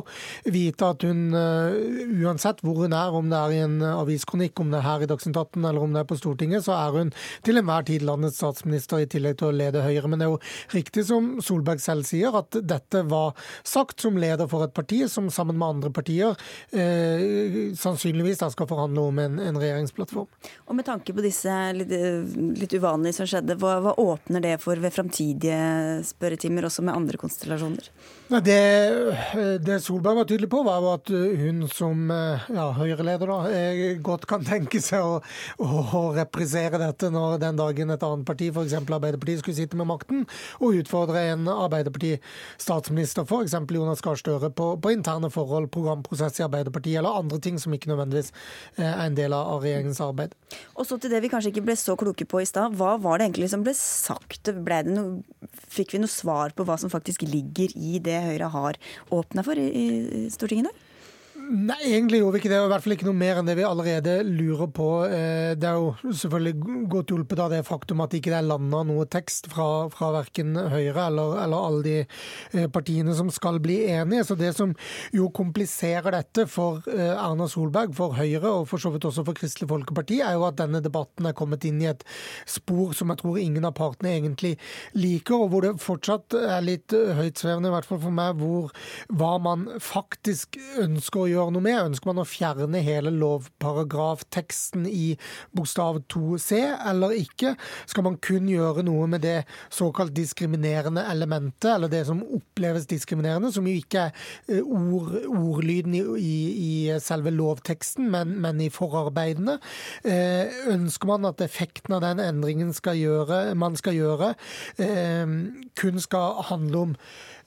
vite at hun, uh, uansett hvor hun er, om det er i en aviskronikk, om det er her i Dagsnytt 18 eller om det er på Stortinget, så er hun til enhver tid landets statsminister i tillegg til å lede Høyre. Men det er jo riktig som Solberg selv sier, at dette var sagt som leder for et parti som sammen med andre partier uh, sannsynligvis da skal forhandle om en, en regjeringsplattform. Og med tanke på disse litt, litt uvanlig som skjedde. Hva, hva, åpner det for ved framtidige spørretimer, også med andre konstellasjoner? Det, det, Solberg var tydelig på, var at hun som ja, Høyre-leder godt kan tenke seg å, å, reprisere dette når den dagen et annet parti, f.eks. Arbeiderpartiet, skulle sitte med makten, og utfordre en Arbeiderparti-statsminister, f.eks. Jonas Gahr Støre, på, på, interne forhold, programprosess i Arbeiderpartiet, eller andre ting som ikke nødvendigvis er en del av regjeringens arbeid. Og så til det vi kanskje ikke ble så kloke på i stad. Hva var det egentlig som ble sagt? Ble noe, fikk vi noe svar på hva som faktisk ligger i det Høyre har åpna for i, i Stortinget i dag? Nei, egentlig gjorde vi ikke det. og I hvert fall ikke noe mer enn det vi allerede lurer på. Eh, det er jo selvfølgelig godt hjulpet av det faktum at det ikke er landa noe tekst fra, fra verken Høyre eller, eller, alle de eh, partiene som skal bli enige. Så det som jo kompliserer dette for eh, Erna Solberg, for Høyre og for så vidt også for Kristelig Folkeparti, er jo at denne debatten er kommet inn i et spor som jeg tror ingen av partene egentlig liker, og hvor det fortsatt er litt høytsvevende, i hvert fall for meg, hvor hva man faktisk ønsker å gjøre noe med? Ønsker man å fjerne hele lovparagrafteksten i bokstav 2c, eller ikke? Skal man kun gjøre noe med det såkalt diskriminerende elementet, eller det som oppleves diskriminerende, som jo ikke er eh, ord, ordlyden i, i, i, selve lovteksten, men, men i forarbeidene? Eh, ønsker man at effekten av den endringen skal gjøre, man skal gjøre, eh, kun skal handle om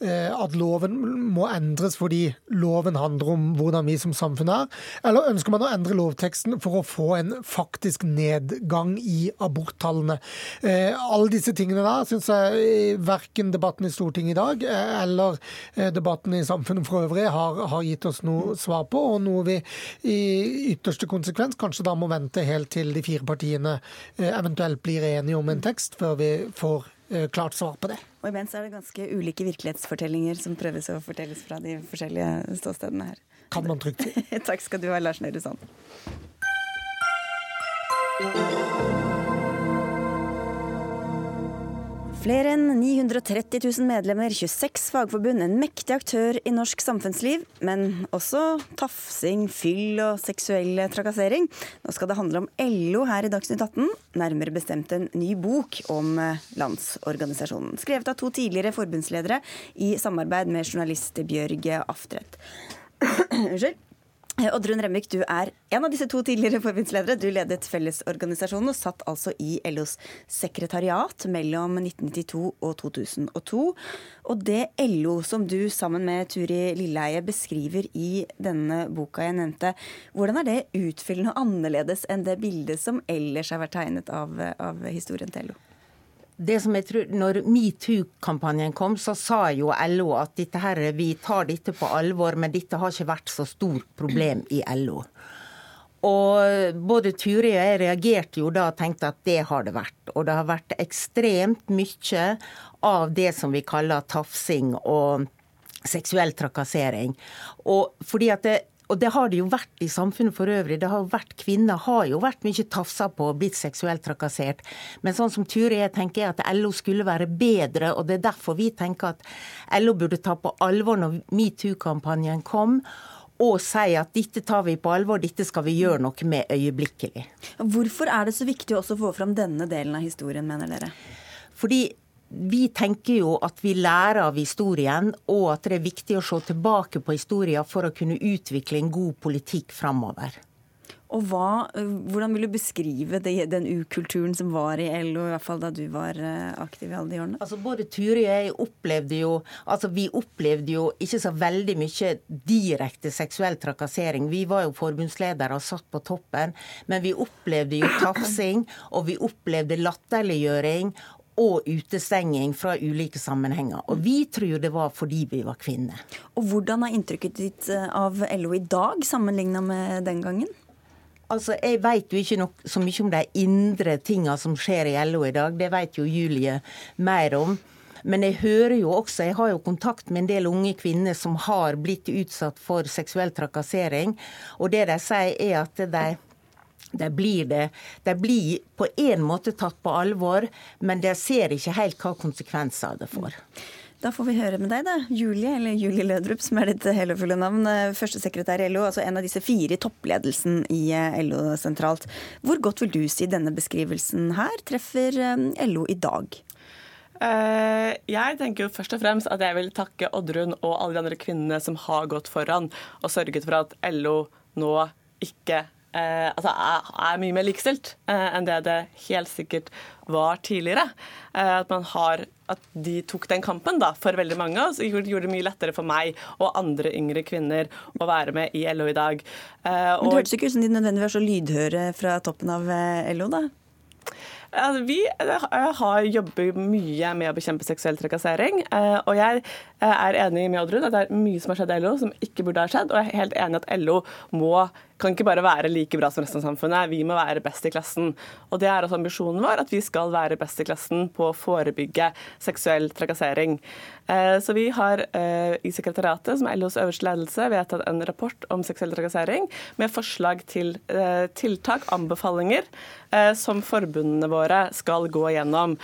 at loven må endres fordi loven handler om hvordan vi som samfunn er? Eller ønsker man å endre lovteksten for å få en faktisk nedgang i aborttallene? Eh, alle disse tingene der syns jeg verken debatten i Stortinget i dag eh, eller debatten i samfunnet for øvrig har, har gitt oss noe svar på, og noe vi i ytterste konsekvens kanskje da må vente helt til de fire partiene eventuelt blir enige om en tekst, før vi får Eh, klart svar på det. Og imens er det ganske ulike virkelighetsfortellinger som prøves å fortelles fra de forskjellige ståstedene her. Kan man trygt si. Takk skal du ha, Lars Nehru Sand. Flere enn 930 000 medlemmer, 26 fagforbund, en mektig aktør i norsk samfunnsliv. Men også tafsing, fyll og seksuell trakassering. Nå skal det handle om LO her i Dagsnytt 18, nærmere bestemt en ny bok om eh, Landsorganisasjonen. Skrevet av to tidligere forbundsledere i samarbeid med journalist Bjørg Aftredt. Unnskyld. Eh, Oddrun Remmik, du er en av disse to tidligere forbundsledere. Du ledet Fellesorganisasjonen og satt altså i LOs sekretariat mellom 1992 og 2002. Og det LO som du sammen med Turi Lilleheie beskriver i denne boka jeg nevnte, hvordan er det utfyllende og annerledes enn det bildet som ellers har vært tegnet av, av historien til LO? Det som jeg tror, når metoo-kampanjen kom, så sa jo LO at her, vi tar dette på alvor, men dette har ikke vært så stort problem i LO. Og både Turi og jeg reagerte jo da og tenkte at det har det vært. Og det har vært ekstremt mye av det som vi kaller tafsing og seksuell trakassering. Og fordi at det, og det har det jo vært i samfunnet for øvrig. Det har jo vært, Kvinner har jo vært mye tafsa på og blitt seksuelt trakassert. Men sånn som Ture er, tenker jeg at LO skulle være bedre, og det er derfor vi tenker at LO burde ta på alvor når metoo-kampanjen kom og si at dette tar vi på alvor, dette skal vi gjøre noe med øyeblikkelig. Hvorfor er det så viktig også å få fram denne delen av historien, mener dere? Fordi vi tenker jo at vi lærer av historien, og at det er viktig å se tilbake på historien for å kunne utvikle en god politikk framover. Og hva, Hvordan vil du beskrive det, den ukulturen som var i LO, i hvert fall da du var eh, aktiv i alle de årene? Altså Både Turi og jeg opplevde jo altså vi opplevde jo ikke så veldig mye direkte seksuell trakassering. Vi var jo forbundsledere og satt på toppen, men vi opplevde jo tafsing, og vi opplevde latterliggjøring og utestenging fra ulike sammenhenger. Og vi tror det var fordi vi var kvinner. Og Hvordan er inntrykket ditt eh, av LO i dag sammenligna med den gangen? Altså, Jeg vet jo ikke nok, så mye om de indre tinga som skjer i LO i dag. Det vet jo Julie mer om. Men jeg hører jo også, jeg har jo kontakt med en del unge kvinner som har blitt utsatt for seksuell trakassering. Og det de sier er at de de blir, det, de blir på en måte tatt på alvor, men de ser ikke helt hva konsekvenser det får. Da får vi høre med deg, da. Julie, eller Julie Lødrup, som er ditt hele fulle navn. Førstesekretær i LO, altså en av disse fire i toppledelsen i eh, LO sentralt. Hvor godt vil du si denne beskrivelsen her treffer eh, LO i dag? Eh, jeg tenker jo først og fremst at jeg vil takke Oddrun og alle de andre kvinnene som har gått foran og sørget for at LO nå ikke eh, altså er, er, mye mer likestilt eh, enn det det helt sikkert var tidligere. Eh, at, har, at de tok den kampen da, for veldig mange, og så gjorde det mye lettere for meg og andre yngre kvinner å være med i LO i dag. Eh, Men Det hørtes ikke ut som de nødvendigvis var så lydhøre fra toppen av eh, LO, da? Altså, vi har jobber mye med å bekjempe seksuell trakassering. Og jeg er enig med Oddrun at det er mye som har skjedd i LO som ikke burde ha skjedd. Og jeg er helt enig at LO må kan ikke bare være like bra som resten av samfunnet, vi må være best i klassen. Og Det er også ambisjonen vår, at vi skal være best i klassen på å forebygge seksuell trakassering. Eh, så vi har eh, i sekretariatet, som er LOs øverste ledelse, vedtatt en rapport om seksuell trakassering med forslag til eh, tiltak, anbefalinger, som forbundene våre skal gå gjennom.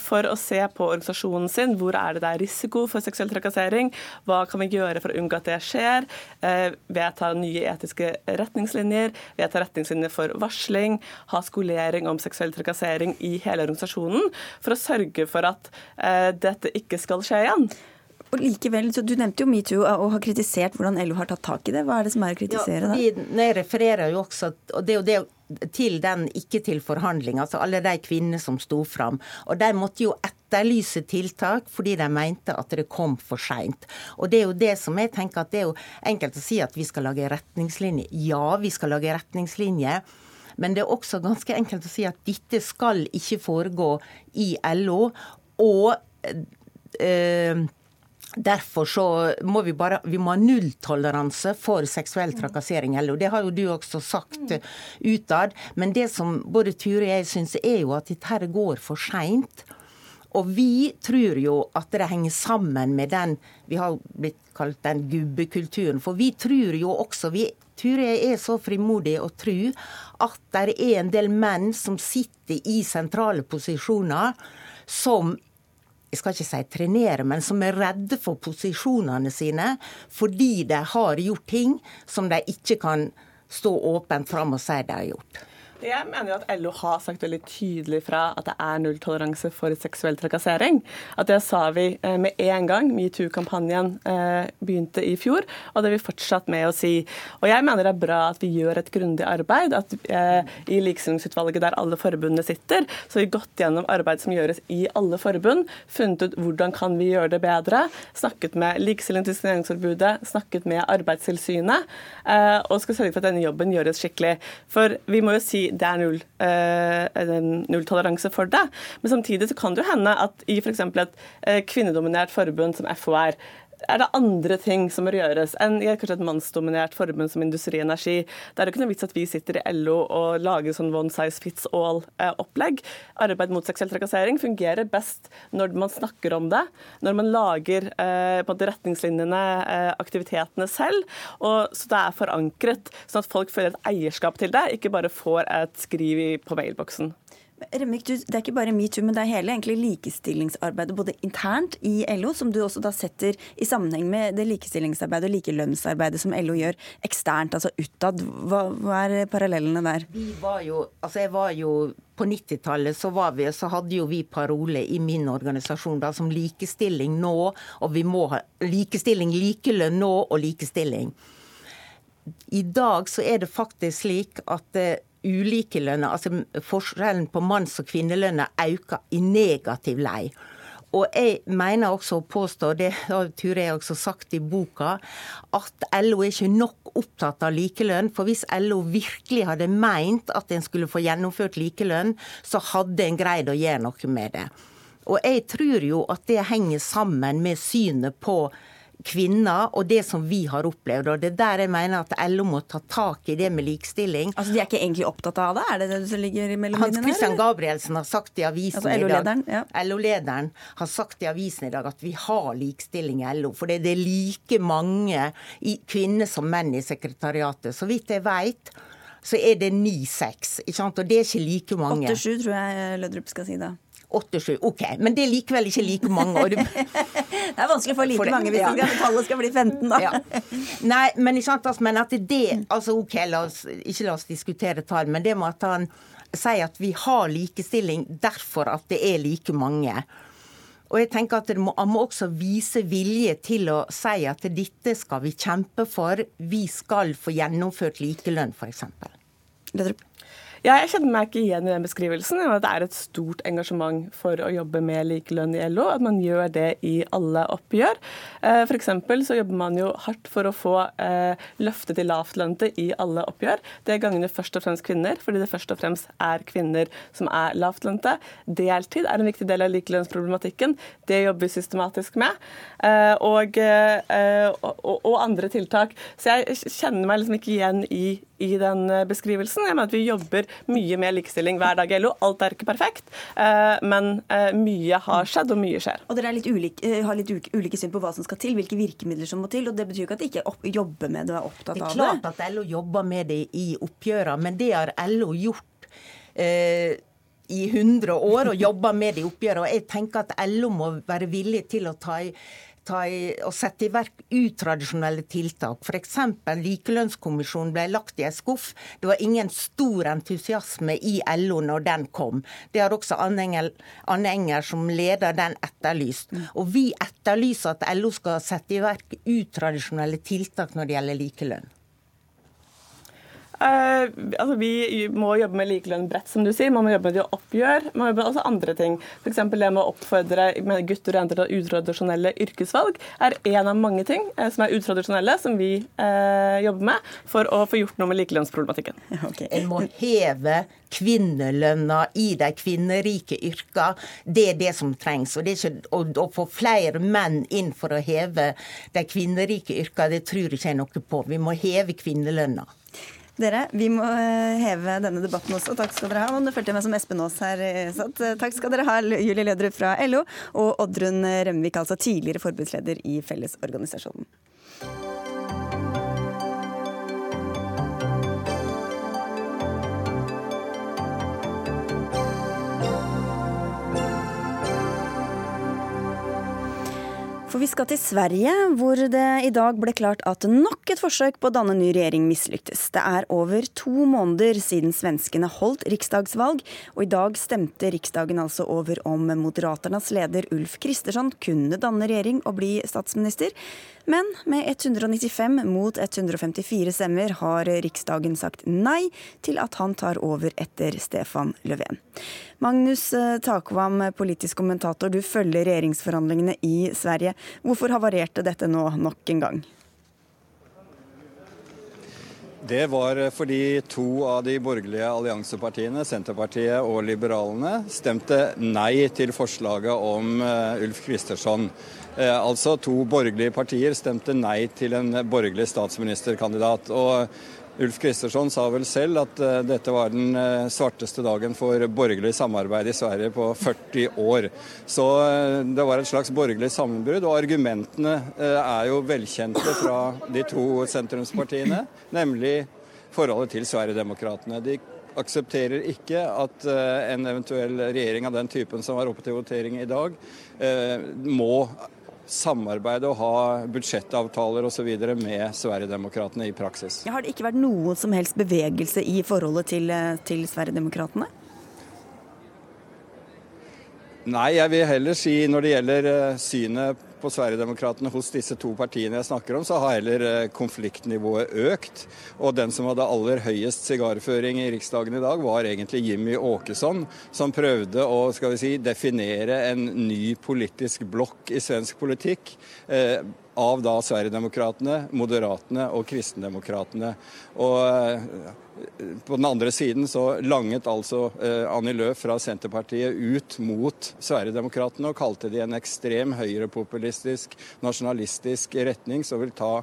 For å se på organisasjonen sin, hvor er det det er risiko for seksuell trakassering, hva kan vi gjøre for å unngå at det skjer, vedta nye etiske retningslinjer, vedta retningslinjer for varsling, ha skolering om seksuell trakassering i hele organisasjonen, for å sørge for at dette ikke skal skje igjen. Og likevel, så Du nevnte jo metoo og har kritisert hvordan LO har tatt tak i det. Hva er det som er å kritisere? Ja, vi, jeg refererer jo også og det er jo det til den ikke til forhandling, altså alle de kvinnene som sto fram. Og de måtte jo etterlyse tiltak fordi de mente at det kom for seint. Og det er jo det som jeg tenker at det er jo enkelt å si at vi skal lage retningslinjer. Ja, vi skal lage retningslinjer. Men det er også ganske enkelt å si at dette skal ikke foregå i LO. Og eh, Derfor så må vi bare vi må ha nulltoleranse for seksuell trakassering. Og det har jo du også sagt utad. Men det som både Ture og jeg syns, er jo at dette går for seint. Og vi tror jo at det henger sammen med den vi har blitt kalt den gubbekulturen. For vi tror jo også vi, tror jeg er så frimodig å tro at det er en del menn som sitter i sentrale posisjoner, som jeg skal ikke si trenere, men som er redde for posisjonene sine fordi de har gjort ting som de ikke kan stå åpent fram og si de har gjort. Jeg mener jo at LO har sagt veldig tydelig fra at det er nulltoleranse for seksuell trakassering. At det sa vi eh, med en gang metoo-kampanjen eh, begynte i fjor, og det er vi fortsatt med å si. Og jeg mener det er bra at vi gjør et grundig arbeid. At eh, i Likestillingsutvalget der alle forbundene sitter, så har vi gått gjennom arbeid som gjøres i alle forbund, funnet ut hvordan kan vi gjøre det bedre, snakket med Likestillings- og diskrimineringsforbudet, snakket med Arbeidstilsynet, og skal sørge for at denne jobben gjøres skikkelig. For vi må jo si det er null, eh, nulltoleranse for det. Men samtidig så kan det jo hende at i f.eks. et eh, kvinnedominert forbund som FHR, er det andre ting som bør gjøres enn i kanskje et mannsdominert forbund som Industri Energi. Det er jo ikke noe vits at vi sitter i LO og lager sånn one size fits all-opplegg. Arbeid mot seksuell trakassering fungerer best når man snakker om det, når man lager eh, retningslinjene, eh, aktivitetene selv, og så det er forankret, sånn at folk føler et eierskap til det, ikke bare får et skriv på mailboksen. Remik, Det er ikke bare metoo, men det er hele egentlig likestillingsarbeidet både internt i LO, som du også da setter i sammenheng med det likestillingsarbeidet og likelønnsarbeidet som LO gjør eksternt, altså utad. Hva, hva er parallellene der? Vi var jo, altså jeg var jo på 90-tallet så, så, hadde jo vi parole i min organisasjon da, som likestilling nå, og vi må ha likestilling, likelønn nå og likestilling. I dag så er det faktisk slik at eh, ulike lønner, altså forskjellen på manns- og kvinnelønner, øker i negativ lei. Og jeg mener også å påstå, det har Ture jeg også sagt i boka, at LO er ikke nok opptatt av likelønn. For hvis LO virkelig hadde meint at en skulle få gjennomført likelønn, så hadde en greid å gjøre noe med det. Og jeg tror jo at det henger sammen med synet på kvinner og det som vi har opplevd. og Det er der jeg mener at LO må ta tak i det med likestilling. Altså De er ikke egentlig opptatt av det? Er det det som ligger mellom Hans Christian Gabrielsen har sagt i avisen altså, i dag ja. LO-lederen har sagt i avisen i dag at vi har likestilling i LO. For det er like mange kvinner som menn i sekretariatet. Så vidt jeg veit så er det 9-6. Og det er ikke like mange. 8-7 tror jeg Lødrup skal si da. 8-7. OK, men det er likevel ikke like mange. det er vanskelig å få like mange hvis ja. tallet skal bli 15, da. Ja. Nei, men, altså, men at det altså OK, la oss, ikke la oss diskutere tall, men det med at han sier at vi har likestilling derfor at det er like mange. Og jeg tenker at må, Han må også vise vilje til å si at dette skal vi kjempe for. Vi skal få gjennomført likelønn, f.eks. Jeg kjenner meg ikke igjen i den beskrivelsen. Det er et stort engasjement for å jobbe med likelønn i LO. At man gjør det i alle oppgjør. For F.eks. så jobber man jo hardt for å få eh, løftet de lavtlønte i alle oppgjør. Det gagner først og fremst kvinner, fordi det først og fremst er kvinner som er lavtlønte. Deltid er en viktig del av likelønnsproblematikken. Det jobber vi systematisk med. Eh, og, og, og andre tiltak. Så jeg kjenner meg liksom ikke igjen i i den eh, beskrivelsen. Jeg mener at Vi jobber mye med likestilling hver dag i LO. Alt er ikke perfekt, eh, men eh, mye har skjedd, og mye skjer. Og Dere litt ulike, har litt ulike syn på hva som skal til, hvilke virkemidler som må til. og Det betyr ikke at de ikke opp, jobber med det og er opptatt av det? Det er klart at LO jobber med det i oppgjørene, men det har LO gjort. Eh, i 100 år og jobba med det i oppgjøret. Og jeg tenker at LO må være villig til å ta i i, og sette i verk utradisjonelle tiltak. F.eks. likelønnskommisjonen ble lagt i en skuff. Det var ingen stor entusiasme i LO når den kom. Det har også Anne Enger, som leder den, etterlyst. Mm. Og vi etterlyser at LO skal sette i verk utradisjonelle tiltak når det gjelder likelønn. Uh, altså vi må jobbe med likelønn bredt, som du sier. Man må jobbe med det å oppgjør. Man må jobbe med også andre ting. F.eks. det med å oppfordre gutter og jenter til utradisjonelle yrkesvalg er en av mange ting uh, som er utradisjonelle, som vi uh, jobber med for å få gjort noe med likelønnsproblematikken. Okay. En må heve kvinnelønna i de kvinnerike yrka. Det er det som trengs. Og det er ikke, å, å få flere menn inn for å heve de kvinnerike yrka, det tror jeg ikke er noe på. Vi må heve kvinnelønna. Dere, vi må eh, heve denne debatten også. Takk skal dere ha. Nå følte jeg meg som Espen Aas her eh, satt. Eh, takk skal dere ha, Julie Lødrup fra LO, og Oddrun Remvik, altså tidligere forbudsleder i Fellesorganisasjonen. For vi skal til Sverige, hvor det i dag ble klart at nok et forsøk på å danne ny regjering mislyktes. Det er over to måneder siden svenskene holdt riksdagsvalg, og i dag stemte Riksdagen altså over om Moderaternas leder Ulf Kristersson kunne danne regjering og bli statsminister. Men med 195 mot 154 stemmer har Riksdagen sagt nei til at han tar over etter Stefan Löfven. Magnus eh, Takvam, politisk kommentator, du følger regjeringsforhandlingene i Sverige. Hvorfor havarerte dette nå nok en gang? Det var fordi to av de borgerlige alliansepartiene, Senterpartiet og Liberalene, stemte nei til forslaget om eh, Ulf Kristersson. Eh, altså to borgerlige partier stemte nei til en borgerlig statsministerkandidat. Og Ulf Kristersson sa vel selv at uh, dette var den uh, svarteste dagen for borgerlig samarbeid i Sverige på 40 år. Så uh, det var et slags borgerlig sammenbrudd. Og argumentene er jo velkjente fra de to sentrumspartiene, nemlig forholdet til Sverigedemokraterna. De aksepterer ikke at en eventuell regjering av den typen som var oppe til votering i dag, må samarbeide og ha budsjettavtaler osv. med Sverigedemokraterna i praksis. Har det ikke vært noen som helst bevegelse i forholdet til, eh, til Sverigedemokraterna? Nei, jeg vil heller si når det gjelder eh, synet på Sverigedemokraterna hos disse to partiene jeg snakker om, så har heller eh, konfliktnivået økt. Og den som hadde aller høyest sigarføring i Riksdagen i dag, var egentlig Jimmy Åkesson, som prøvde å skal vi si, definere en ny politisk blokk i svensk politikk. Eh, av da Sverigedemokraterna, Moderatene og Kristendemokratene. Og eh, på den andre siden så langet altså eh, Annie Løf fra Senterpartiet ut mot Sverigedemokraterna og kalte de en ekstrem høyrepopulistisk, nasjonalistisk retning som vil ta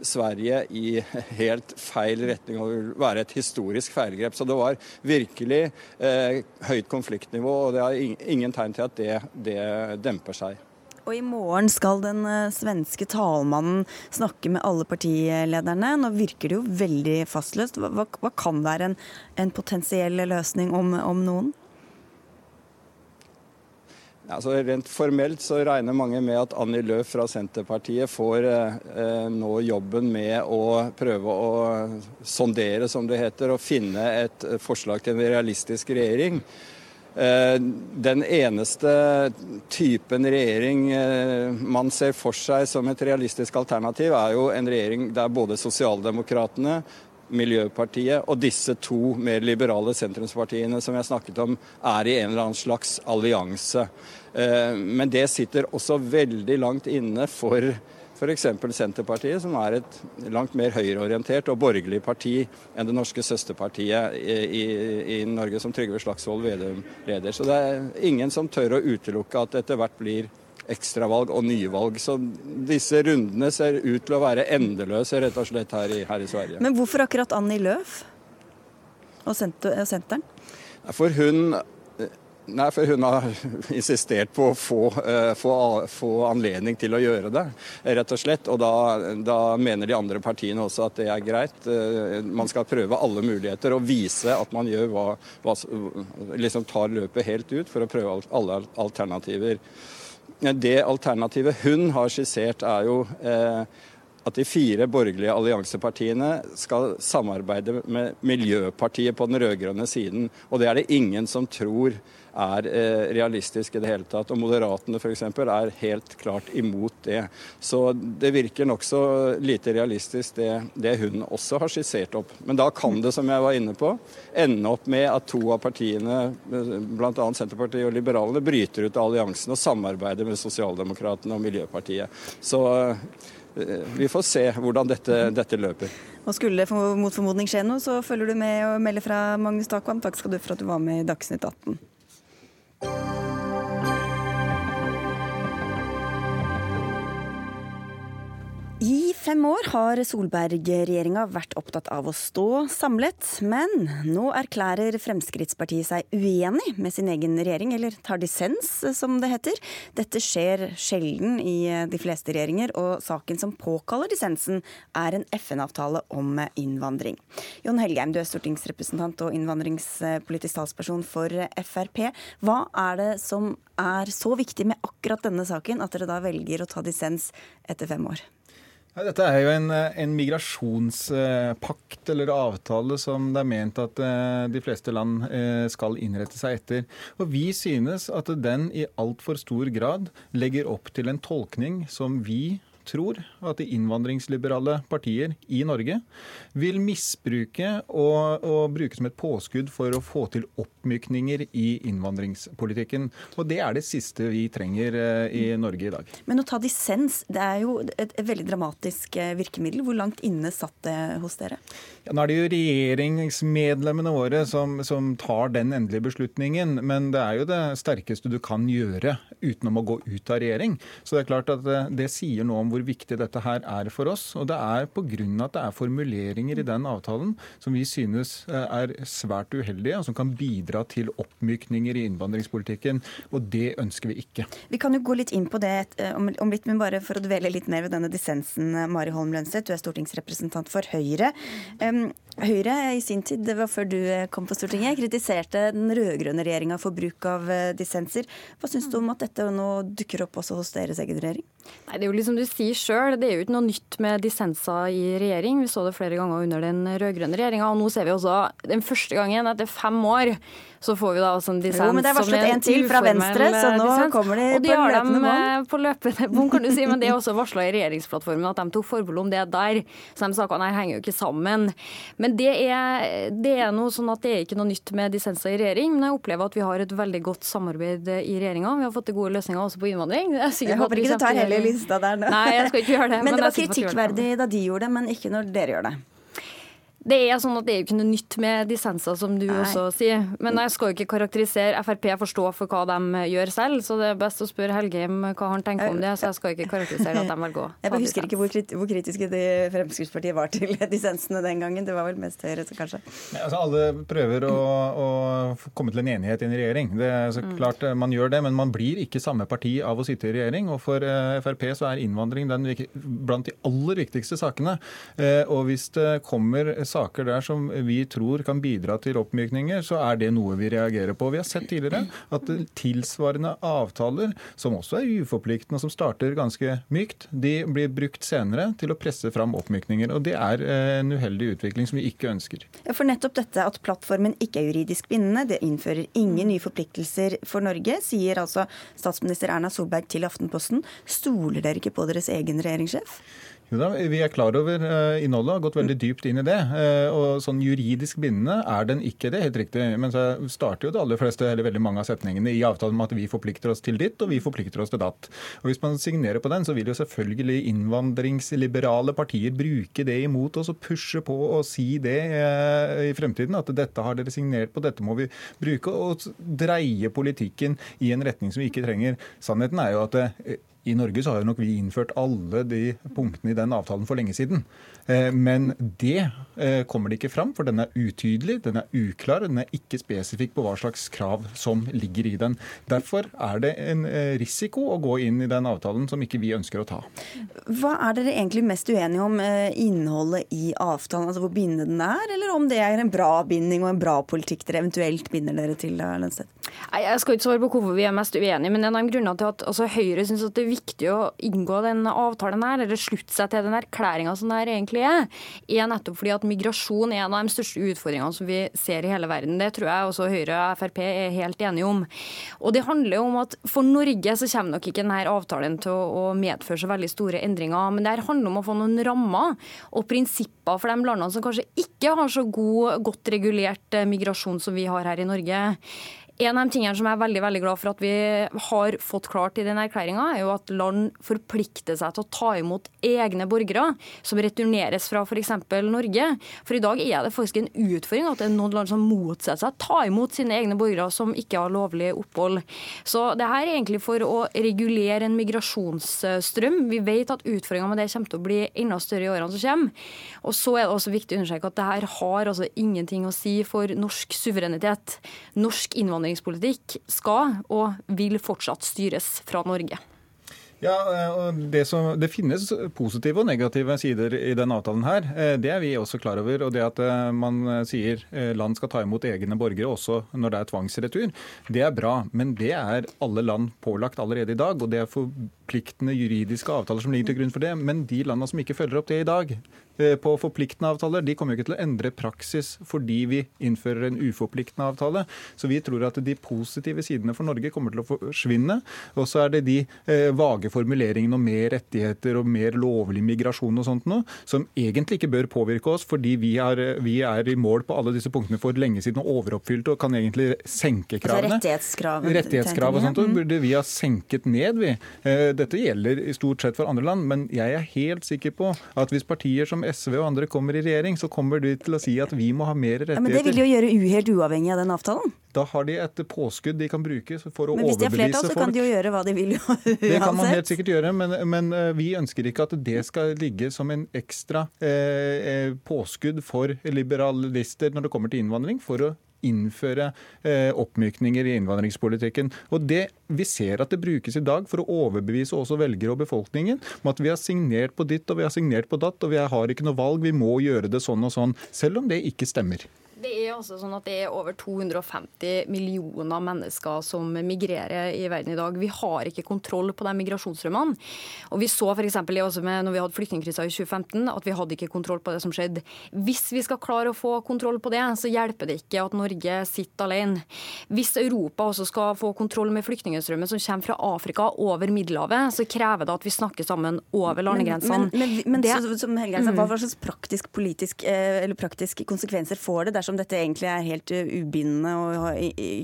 Sverige i helt feil retning og vil være et historisk feilgrep. Så det var virkelig eh, høyt konfliktnivå, og det er ingen tegn til at det, det demper seg. Og i morgen skal den eh, svenske talmannen snakke med alle partilederne. Nå virker det jo veldig fastløst. Hva, hva kan være en, en potensiell løsning om, om noen? Altså, rent formelt så regner mange med at Annie Løf fra Senterpartiet får eh, nå jobben med å prøve å sondere, som det heter, og finne et forslag til en realistisk regjering. Eh, den eneste typen regjering eh, man ser for seg som et realistisk alternativ, er jo en regjering der både Sosialdemokratene, Miljøpartiet og disse to mer liberale sentrumspartiene som jeg snakket om, er i en eller annen slags allianse. Eh, men det sitter også veldig langt inne for f.eks. Senterpartiet, som er et langt mer høyreorientert og borgerlig parti enn det norske søsterpartiet i, i, i Norge, som Trygve Slagsvold Vedum leder. Så det er ingen som tør å utelukke at det etter hvert blir ekstravalg og nyvalg. Så disse rundene ser ut til å være endeløse rett og slett her i, her i Sverige. Men hvorfor akkurat Annie Løf og Senteren? For hun Nei, for hun har insistert på å få, uh, få, få, anledning til å gjøre det, rett og slett. Og da, da, mener de andre partiene også at det er greit. Uh, man skal prøve alle muligheter og vise at man gjør hva, hva, liksom tar løpet helt ut for å prøve alle alternativer. Det alternativet hun har skissert, er jo eh, at de fire borgerlige alliansepartiene skal samarbeide med Miljøpartiet på den rød-grønne siden. Og det er det ingen som tror er eh, realistisk i det hele tatt. Og Moderatene f.eks. er helt klart imot det. Så det virker nokså lite realistisk det, det hun også har skissert opp. Men da kan det, som jeg var inne på, ende opp med at to av partiene, bl.a. Senterpartiet og Liberalene, bryter ut av alliansen og samarbeider med Sosialdemokratene og Miljøpartiet. Så eh, vi får se hvordan dette, dette løper. Og skulle det mot formodning skje noe, så følger du med og melder fra Magnus Takvam. Takk skal du for at du var med i Dagsnytt 18. fem år har Solberg-regjeringa vært opptatt av å stå samlet, men nå erklærer Fremskrittspartiet seg uenig med sin egen regjering, eller tar dissens, som det heter. Dette skjer sjelden i de fleste regjeringer, og saken som påkaller dissensen, er en FN-avtale om innvandring. Jon Helgheim, du er stortingsrepresentant og innvandringspolitisk talsperson for Frp. Hva er det som er så viktig med akkurat denne saken at dere da velger å ta dissens etter fem år? Dette er jo en, en, migrasjonspakt eller avtale som det er ment at eh, de fleste land eh, skal innrette seg etter. Og Vi synes at den i altfor stor grad legger opp til en tolkning som vi tror at de innvandringsliberale partier i Norge vil misbruke og, og, bruke som et påskudd for å få til oppmykninger i innvandringspolitikken. Og Det er det siste vi trenger eh, i Norge i dag. Men å ta dissens, det er jo et veldig dramatisk eh, virkemiddel. Hvor langt inne satt det hos dere? Ja, nå er det jo regjeringsmedlemmene våre som, som tar den endelige beslutningen. Men det er jo det sterkeste du kan gjøre utenom å gå ut av regjering. Så det er klart at det, eh, det sier noe om hvor viktig dette her er for oss. Og det er pga. at det er formuleringer i den avtalen som vi synes er svært uheldige, og som kan bidra til oppmykninger i innvandringspolitikken. Og det ønsker vi ikke. Vi kan jo gå litt inn på det eh, om litt, men bare for å dvele litt mer ved denne dissensen. Eh, Mari Holm Lønseth, du er stortingsrepresentant for Høyre. Høyre i sin tid, det var før du kom på Stortinget, kritiserte den rød-grønne regjeringa for bruk av dissenser. Hva syns du om at dette nå dukker opp også hos deres egen regjering? Nei, Det er jo liksom du sier sjøl, det er jo ikke noe nytt med dissenser i regjering. Vi så det flere ganger under den rød-grønne regjeringa, og nå ser vi også den første gangen etter fem år så får vi da også en dissens Jo, men det er varslet en til fra Venstre, så nå dissens. kommer de og de på løpende bånd. Eh, på løpende bånd, kan du si, men det er også varsla i regjeringsplattformen at de tok forbehold om det der. Så de sakene her henger jo ikke sammen. Men det er, det er noe sånn at det er ikke noe nytt med dissenser i regjering. Men jeg opplever at vi har et veldig godt samarbeid i regjeringa. Vi har fått til gode løsninger også på innvandring. Jeg, jeg håper ikke du tar hele lista der nå. Nei, jeg skal ikke gjøre det. Men, men det var kritikkverdig da de gjorde det, men ikke når dere gjør det. Det er sånn at det er jo ikke noe nytt med dissenser, som du Nei. også sier. Men jeg skal jo ikke karakterisere Frp forstå for hva de gjør selv, så det er best å spørre Helgheim hva han tenker om det. Så jeg skal ikke karakterisere at de velger å Jeg husker ikke hvor, krit hvor kritiske de Fremskrittspartiet var til dissensene den gangen. Det var vel mest Høyre, så kanskje. Ja, altså, alle prøver å, å, komme til en enighet i en regjering. Det er så mm. klart mm. man gjør det, men man blir ikke samme parti av å sitte i regjering. Og for uh, Frp så er innvandring den, blant de aller viktigste sakene. Uh, og hvis det kommer saker der som vi tror kan bidra til oppmykninger, så er det noe vi reagerer på. Vi har sett tidligere at tilsvarende avtaler, som også er uforpliktende og som starter ganske mykt, de blir brukt senere til å presse fram oppmykninger. Og det er eh, en uheldig utvikling som vi ikke ønsker. Ja, for nettopp dette at plattformen ikke er juridisk bindende, det innfører ingen nye forpliktelser for Norge, sier altså statsminister Erna Solberg til Aftenposten. Stoler dere ikke på deres egen regjeringssjef? Da, Vi er klar over uh, innholdet og har gått veldig dypt inn i det. Uh, og sånn Juridisk bindende er den ikke, det helt riktig. Men så starter jo det aller fleste, eller veldig mange av setningene i avtalen med at vi forplikter oss til ditt og vi forplikter oss til datt. Og Hvis man signerer på den, så vil jo selvfølgelig innvandringsliberale partier bruke det imot oss og pushe på og si det uh, i fremtiden. At dette har dere signert på, dette må vi bruke. Og dreie politikken i en retning som vi ikke trenger. Sannheten er jo at i Norge så har jo nok vi innført alle de punktene i den avtalen for lenge siden. Eh, men det eh, kommer det ikke fram, for den er utydelig, den er uklar, den er ikke spesifikk på hva slags krav som ligger i den. Derfor er det en eh, risiko å gå inn i den avtalen som ikke vi ønsker å ta. Hva er dere egentlig mest uenige om innholdet i avtalen, altså hvor bindende den er, eller om det er en bra binding og en bra politikk dere eventuelt binder dere til? Lønstedt? Jeg skal ikke svare på hvorfor vi er mest uenige, men en av grunnene til at altså, Høyre syns det er viktig å inngå den avtalen her, eller slutte seg til den erklæringa som det her egentlig er, er nettopp fordi at migrasjon er en av de største utfordringene som vi ser i hele verden. Det tror jeg også Høyre og Frp er helt enige om. Og det handler om at for Norge så kommer nok ikke denne avtalen til å medføre så veldig store endringer, men det her handler om å få noen rammer og prinsipper for de landene som kanskje ikke har så god, godt regulert eh, migrasjon som vi har her i Norge. En av de tingene som jeg er veldig veldig glad for at vi har fått klart i den erklæringa, er jo at land forplikter seg til å ta imot egne borgere som returneres fra f.eks. Norge. For i dag er det faktisk en utfordring at det er noen land som motsetter seg å ta imot sine egne borgere som ikke har lovlig opphold. Så det her er egentlig for å regulere en migrasjonsstrøm. Vi vet at utfordringa med det kommer til å bli enda større i årene som kommer. Og så er det også viktig å understreke at det her har altså ingenting å si for norsk suverenitet. Norsk innvandring innvandringspolitikk skal og vil fortsatt styres fra Norge. Ja, eh, og det, som, det, finnes positive og negative sider i denne avtalen her. Eh, det er vi også klar over. Og det at eh, man sier land skal ta imot egne borgere også når det er tvangsretur, det er bra. Men det er alle land pålagt allerede i dag. Og det er forpliktende juridiske avtaler som ligger til grunn for det. Men de landene som ikke følger opp det i dag, på forpliktende avtaler, de kommer jo ikke til å endre praksis fordi vi innfører en uforpliktende avtale. Så vi tror at de positive sidene for Norge kommer til å forsvinne. Og så er det de eh, vage formuleringene om mer rettigheter og mer lovlig migrasjon og sånt noe, som egentlig ikke bør påvirke oss, fordi vi er, vi er i mål på alle disse punktene for lenge siden og overoppfylte og kan egentlig senke altså kravene. Altså rettighetskrav. Rettighetskrav og sånt, og burde vi ha senket ned, vi. Eh, dette gjelder i stort sett for andre land, men jeg er helt sikker på at hvis partier som SV og andre kommer i regjering, så kommer de til å si at vi må ha mer rettigheter. Ja, men Det vil de jo gjøre helt uavhengig av den avtalen? Da har de et påskudd de kan bruke for å overbevise folk. Men hvis de har flertall, så kan de jo gjøre hva de vil uansett. Det kan man helt sikkert gjøre, men, men, eh, vi ønsker ikke at det skal ligge som en ekstra eh, eh påskudd for liberalister når det kommer til innvandring, for å innføre eh, oppmykninger i innvandringspolitikken. Og det, Vi ser at det brukes i dag for å overbevise også velgere og befolkningen om at vi har signert på ditt og vi har signert på datt, og vi har ikke noe valg, vi må gjøre det sånn og sånn. Selv om det ikke stemmer. Det er altså sånn at det er over 250 millioner mennesker som migrerer i verden i dag. Vi har ikke kontroll på de migrasjonsstrømmene. Og vi så f.eks. når vi hadde flyktningkrisa i 2015, at vi hadde ikke kontroll på det som skjedde. Hvis vi skal klare å få kontroll på det, så hjelper det ikke at Norge sitter alene. Hvis Europa også skal få kontroll med flyktningstrømmen som kommer fra Afrika over Middelhavet, så krever det at vi snakker sammen over landegrensene. Men, men, men, men det, som Helge hva slags praktisk, politisk, eh, eller praktiske konsekvenser får det dersom dersom dette egentlig er helt uh, ubindende og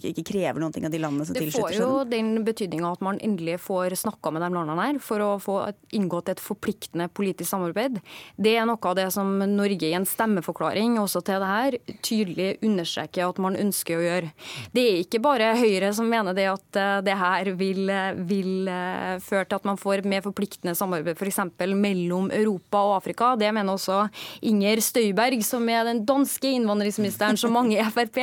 ikke krever noen ting av de landene som tilslutter seg den? Det får jo den betydninga at man endelig får snakka med de landene her for å få inngått et forpliktende politisk samarbeid. Det er noe av det som Norge i en stemmeforklaring også til det her tydelig understreker at man ønsker å gjøre. Det er ikke bare Høyre som mener det at uh, det her vil, vil uh, føre til at man får mer forpliktende samarbeid f.eks. mellom Europa og Afrika. Det mener også Inger Støyberg, som er den danske innvandringsministeren statsministeren, som mange i Frp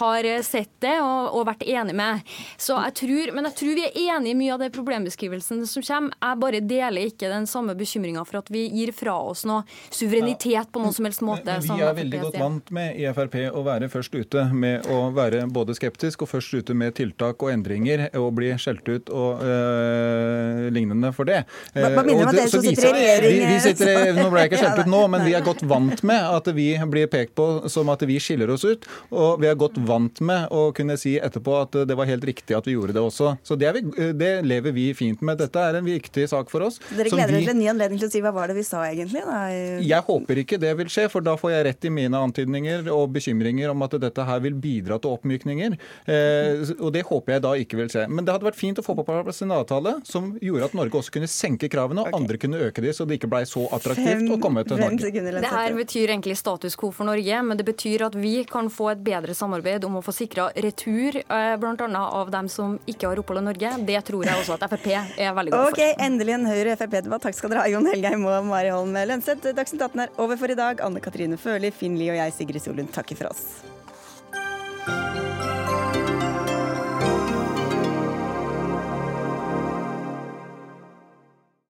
har eh, sett det og, og vært enig med. Så jeg tror, men jeg tror vi er enig i mye av det problembeskrivelsen som kommer. Jeg bare deler ikke den samme bekymringa for at vi gir fra oss noe suverenitet på noen som helst måte. Men vi er veldig godt vant med i Frp å være først ute med å være både skeptisk og først ute med tiltak og endringer og bli skjelt ut og øh, lignende for det. Hva, hva mener om dere som sitter i regjering? Nå ble jeg ikke skjelt ut nå, men vi er godt vant med at vi blir pekt på som at vi skiller oss ut. Og vi er godt vant med å kunne si etterpå at det var helt riktig at vi gjorde det også. Så det, vi, det lever vi fint med. Dette er en viktig sak for oss. Dere gleder dere til en ny anledning til å si hva var det vi sa egentlig? Nei. Jeg håper ikke det vil skje, for da får jeg rett i mine antydninger og bekymringer om at dette her vil bidra til oppmykninger. Eh, og det håper jeg da ikke vil skje. Men det hadde vært fint å få på plass en avtale som gjorde at Norge også kunne senke kravene, og okay. andre kunne øke de, så det ikke blei så attraktivt å komme til Norge. Det her betyr egentlig status quo for Norge, men det betyr at vi kan få et bedre samarbeid om å få sikra retur, eh, bl.a. av dem som ikke har opphold i Norge. Det tror jeg også at Frp er veldig godt for. Ok, Endelig en Høyre-Frp-debatt. Takk skal dere ha, Jon Helgheim og Mari Holm Lønseth. Dagsnytt 18 er over for i dag. Anne Katrine Førli, Finn Lie og jeg, Sigrid Solund, takker for oss.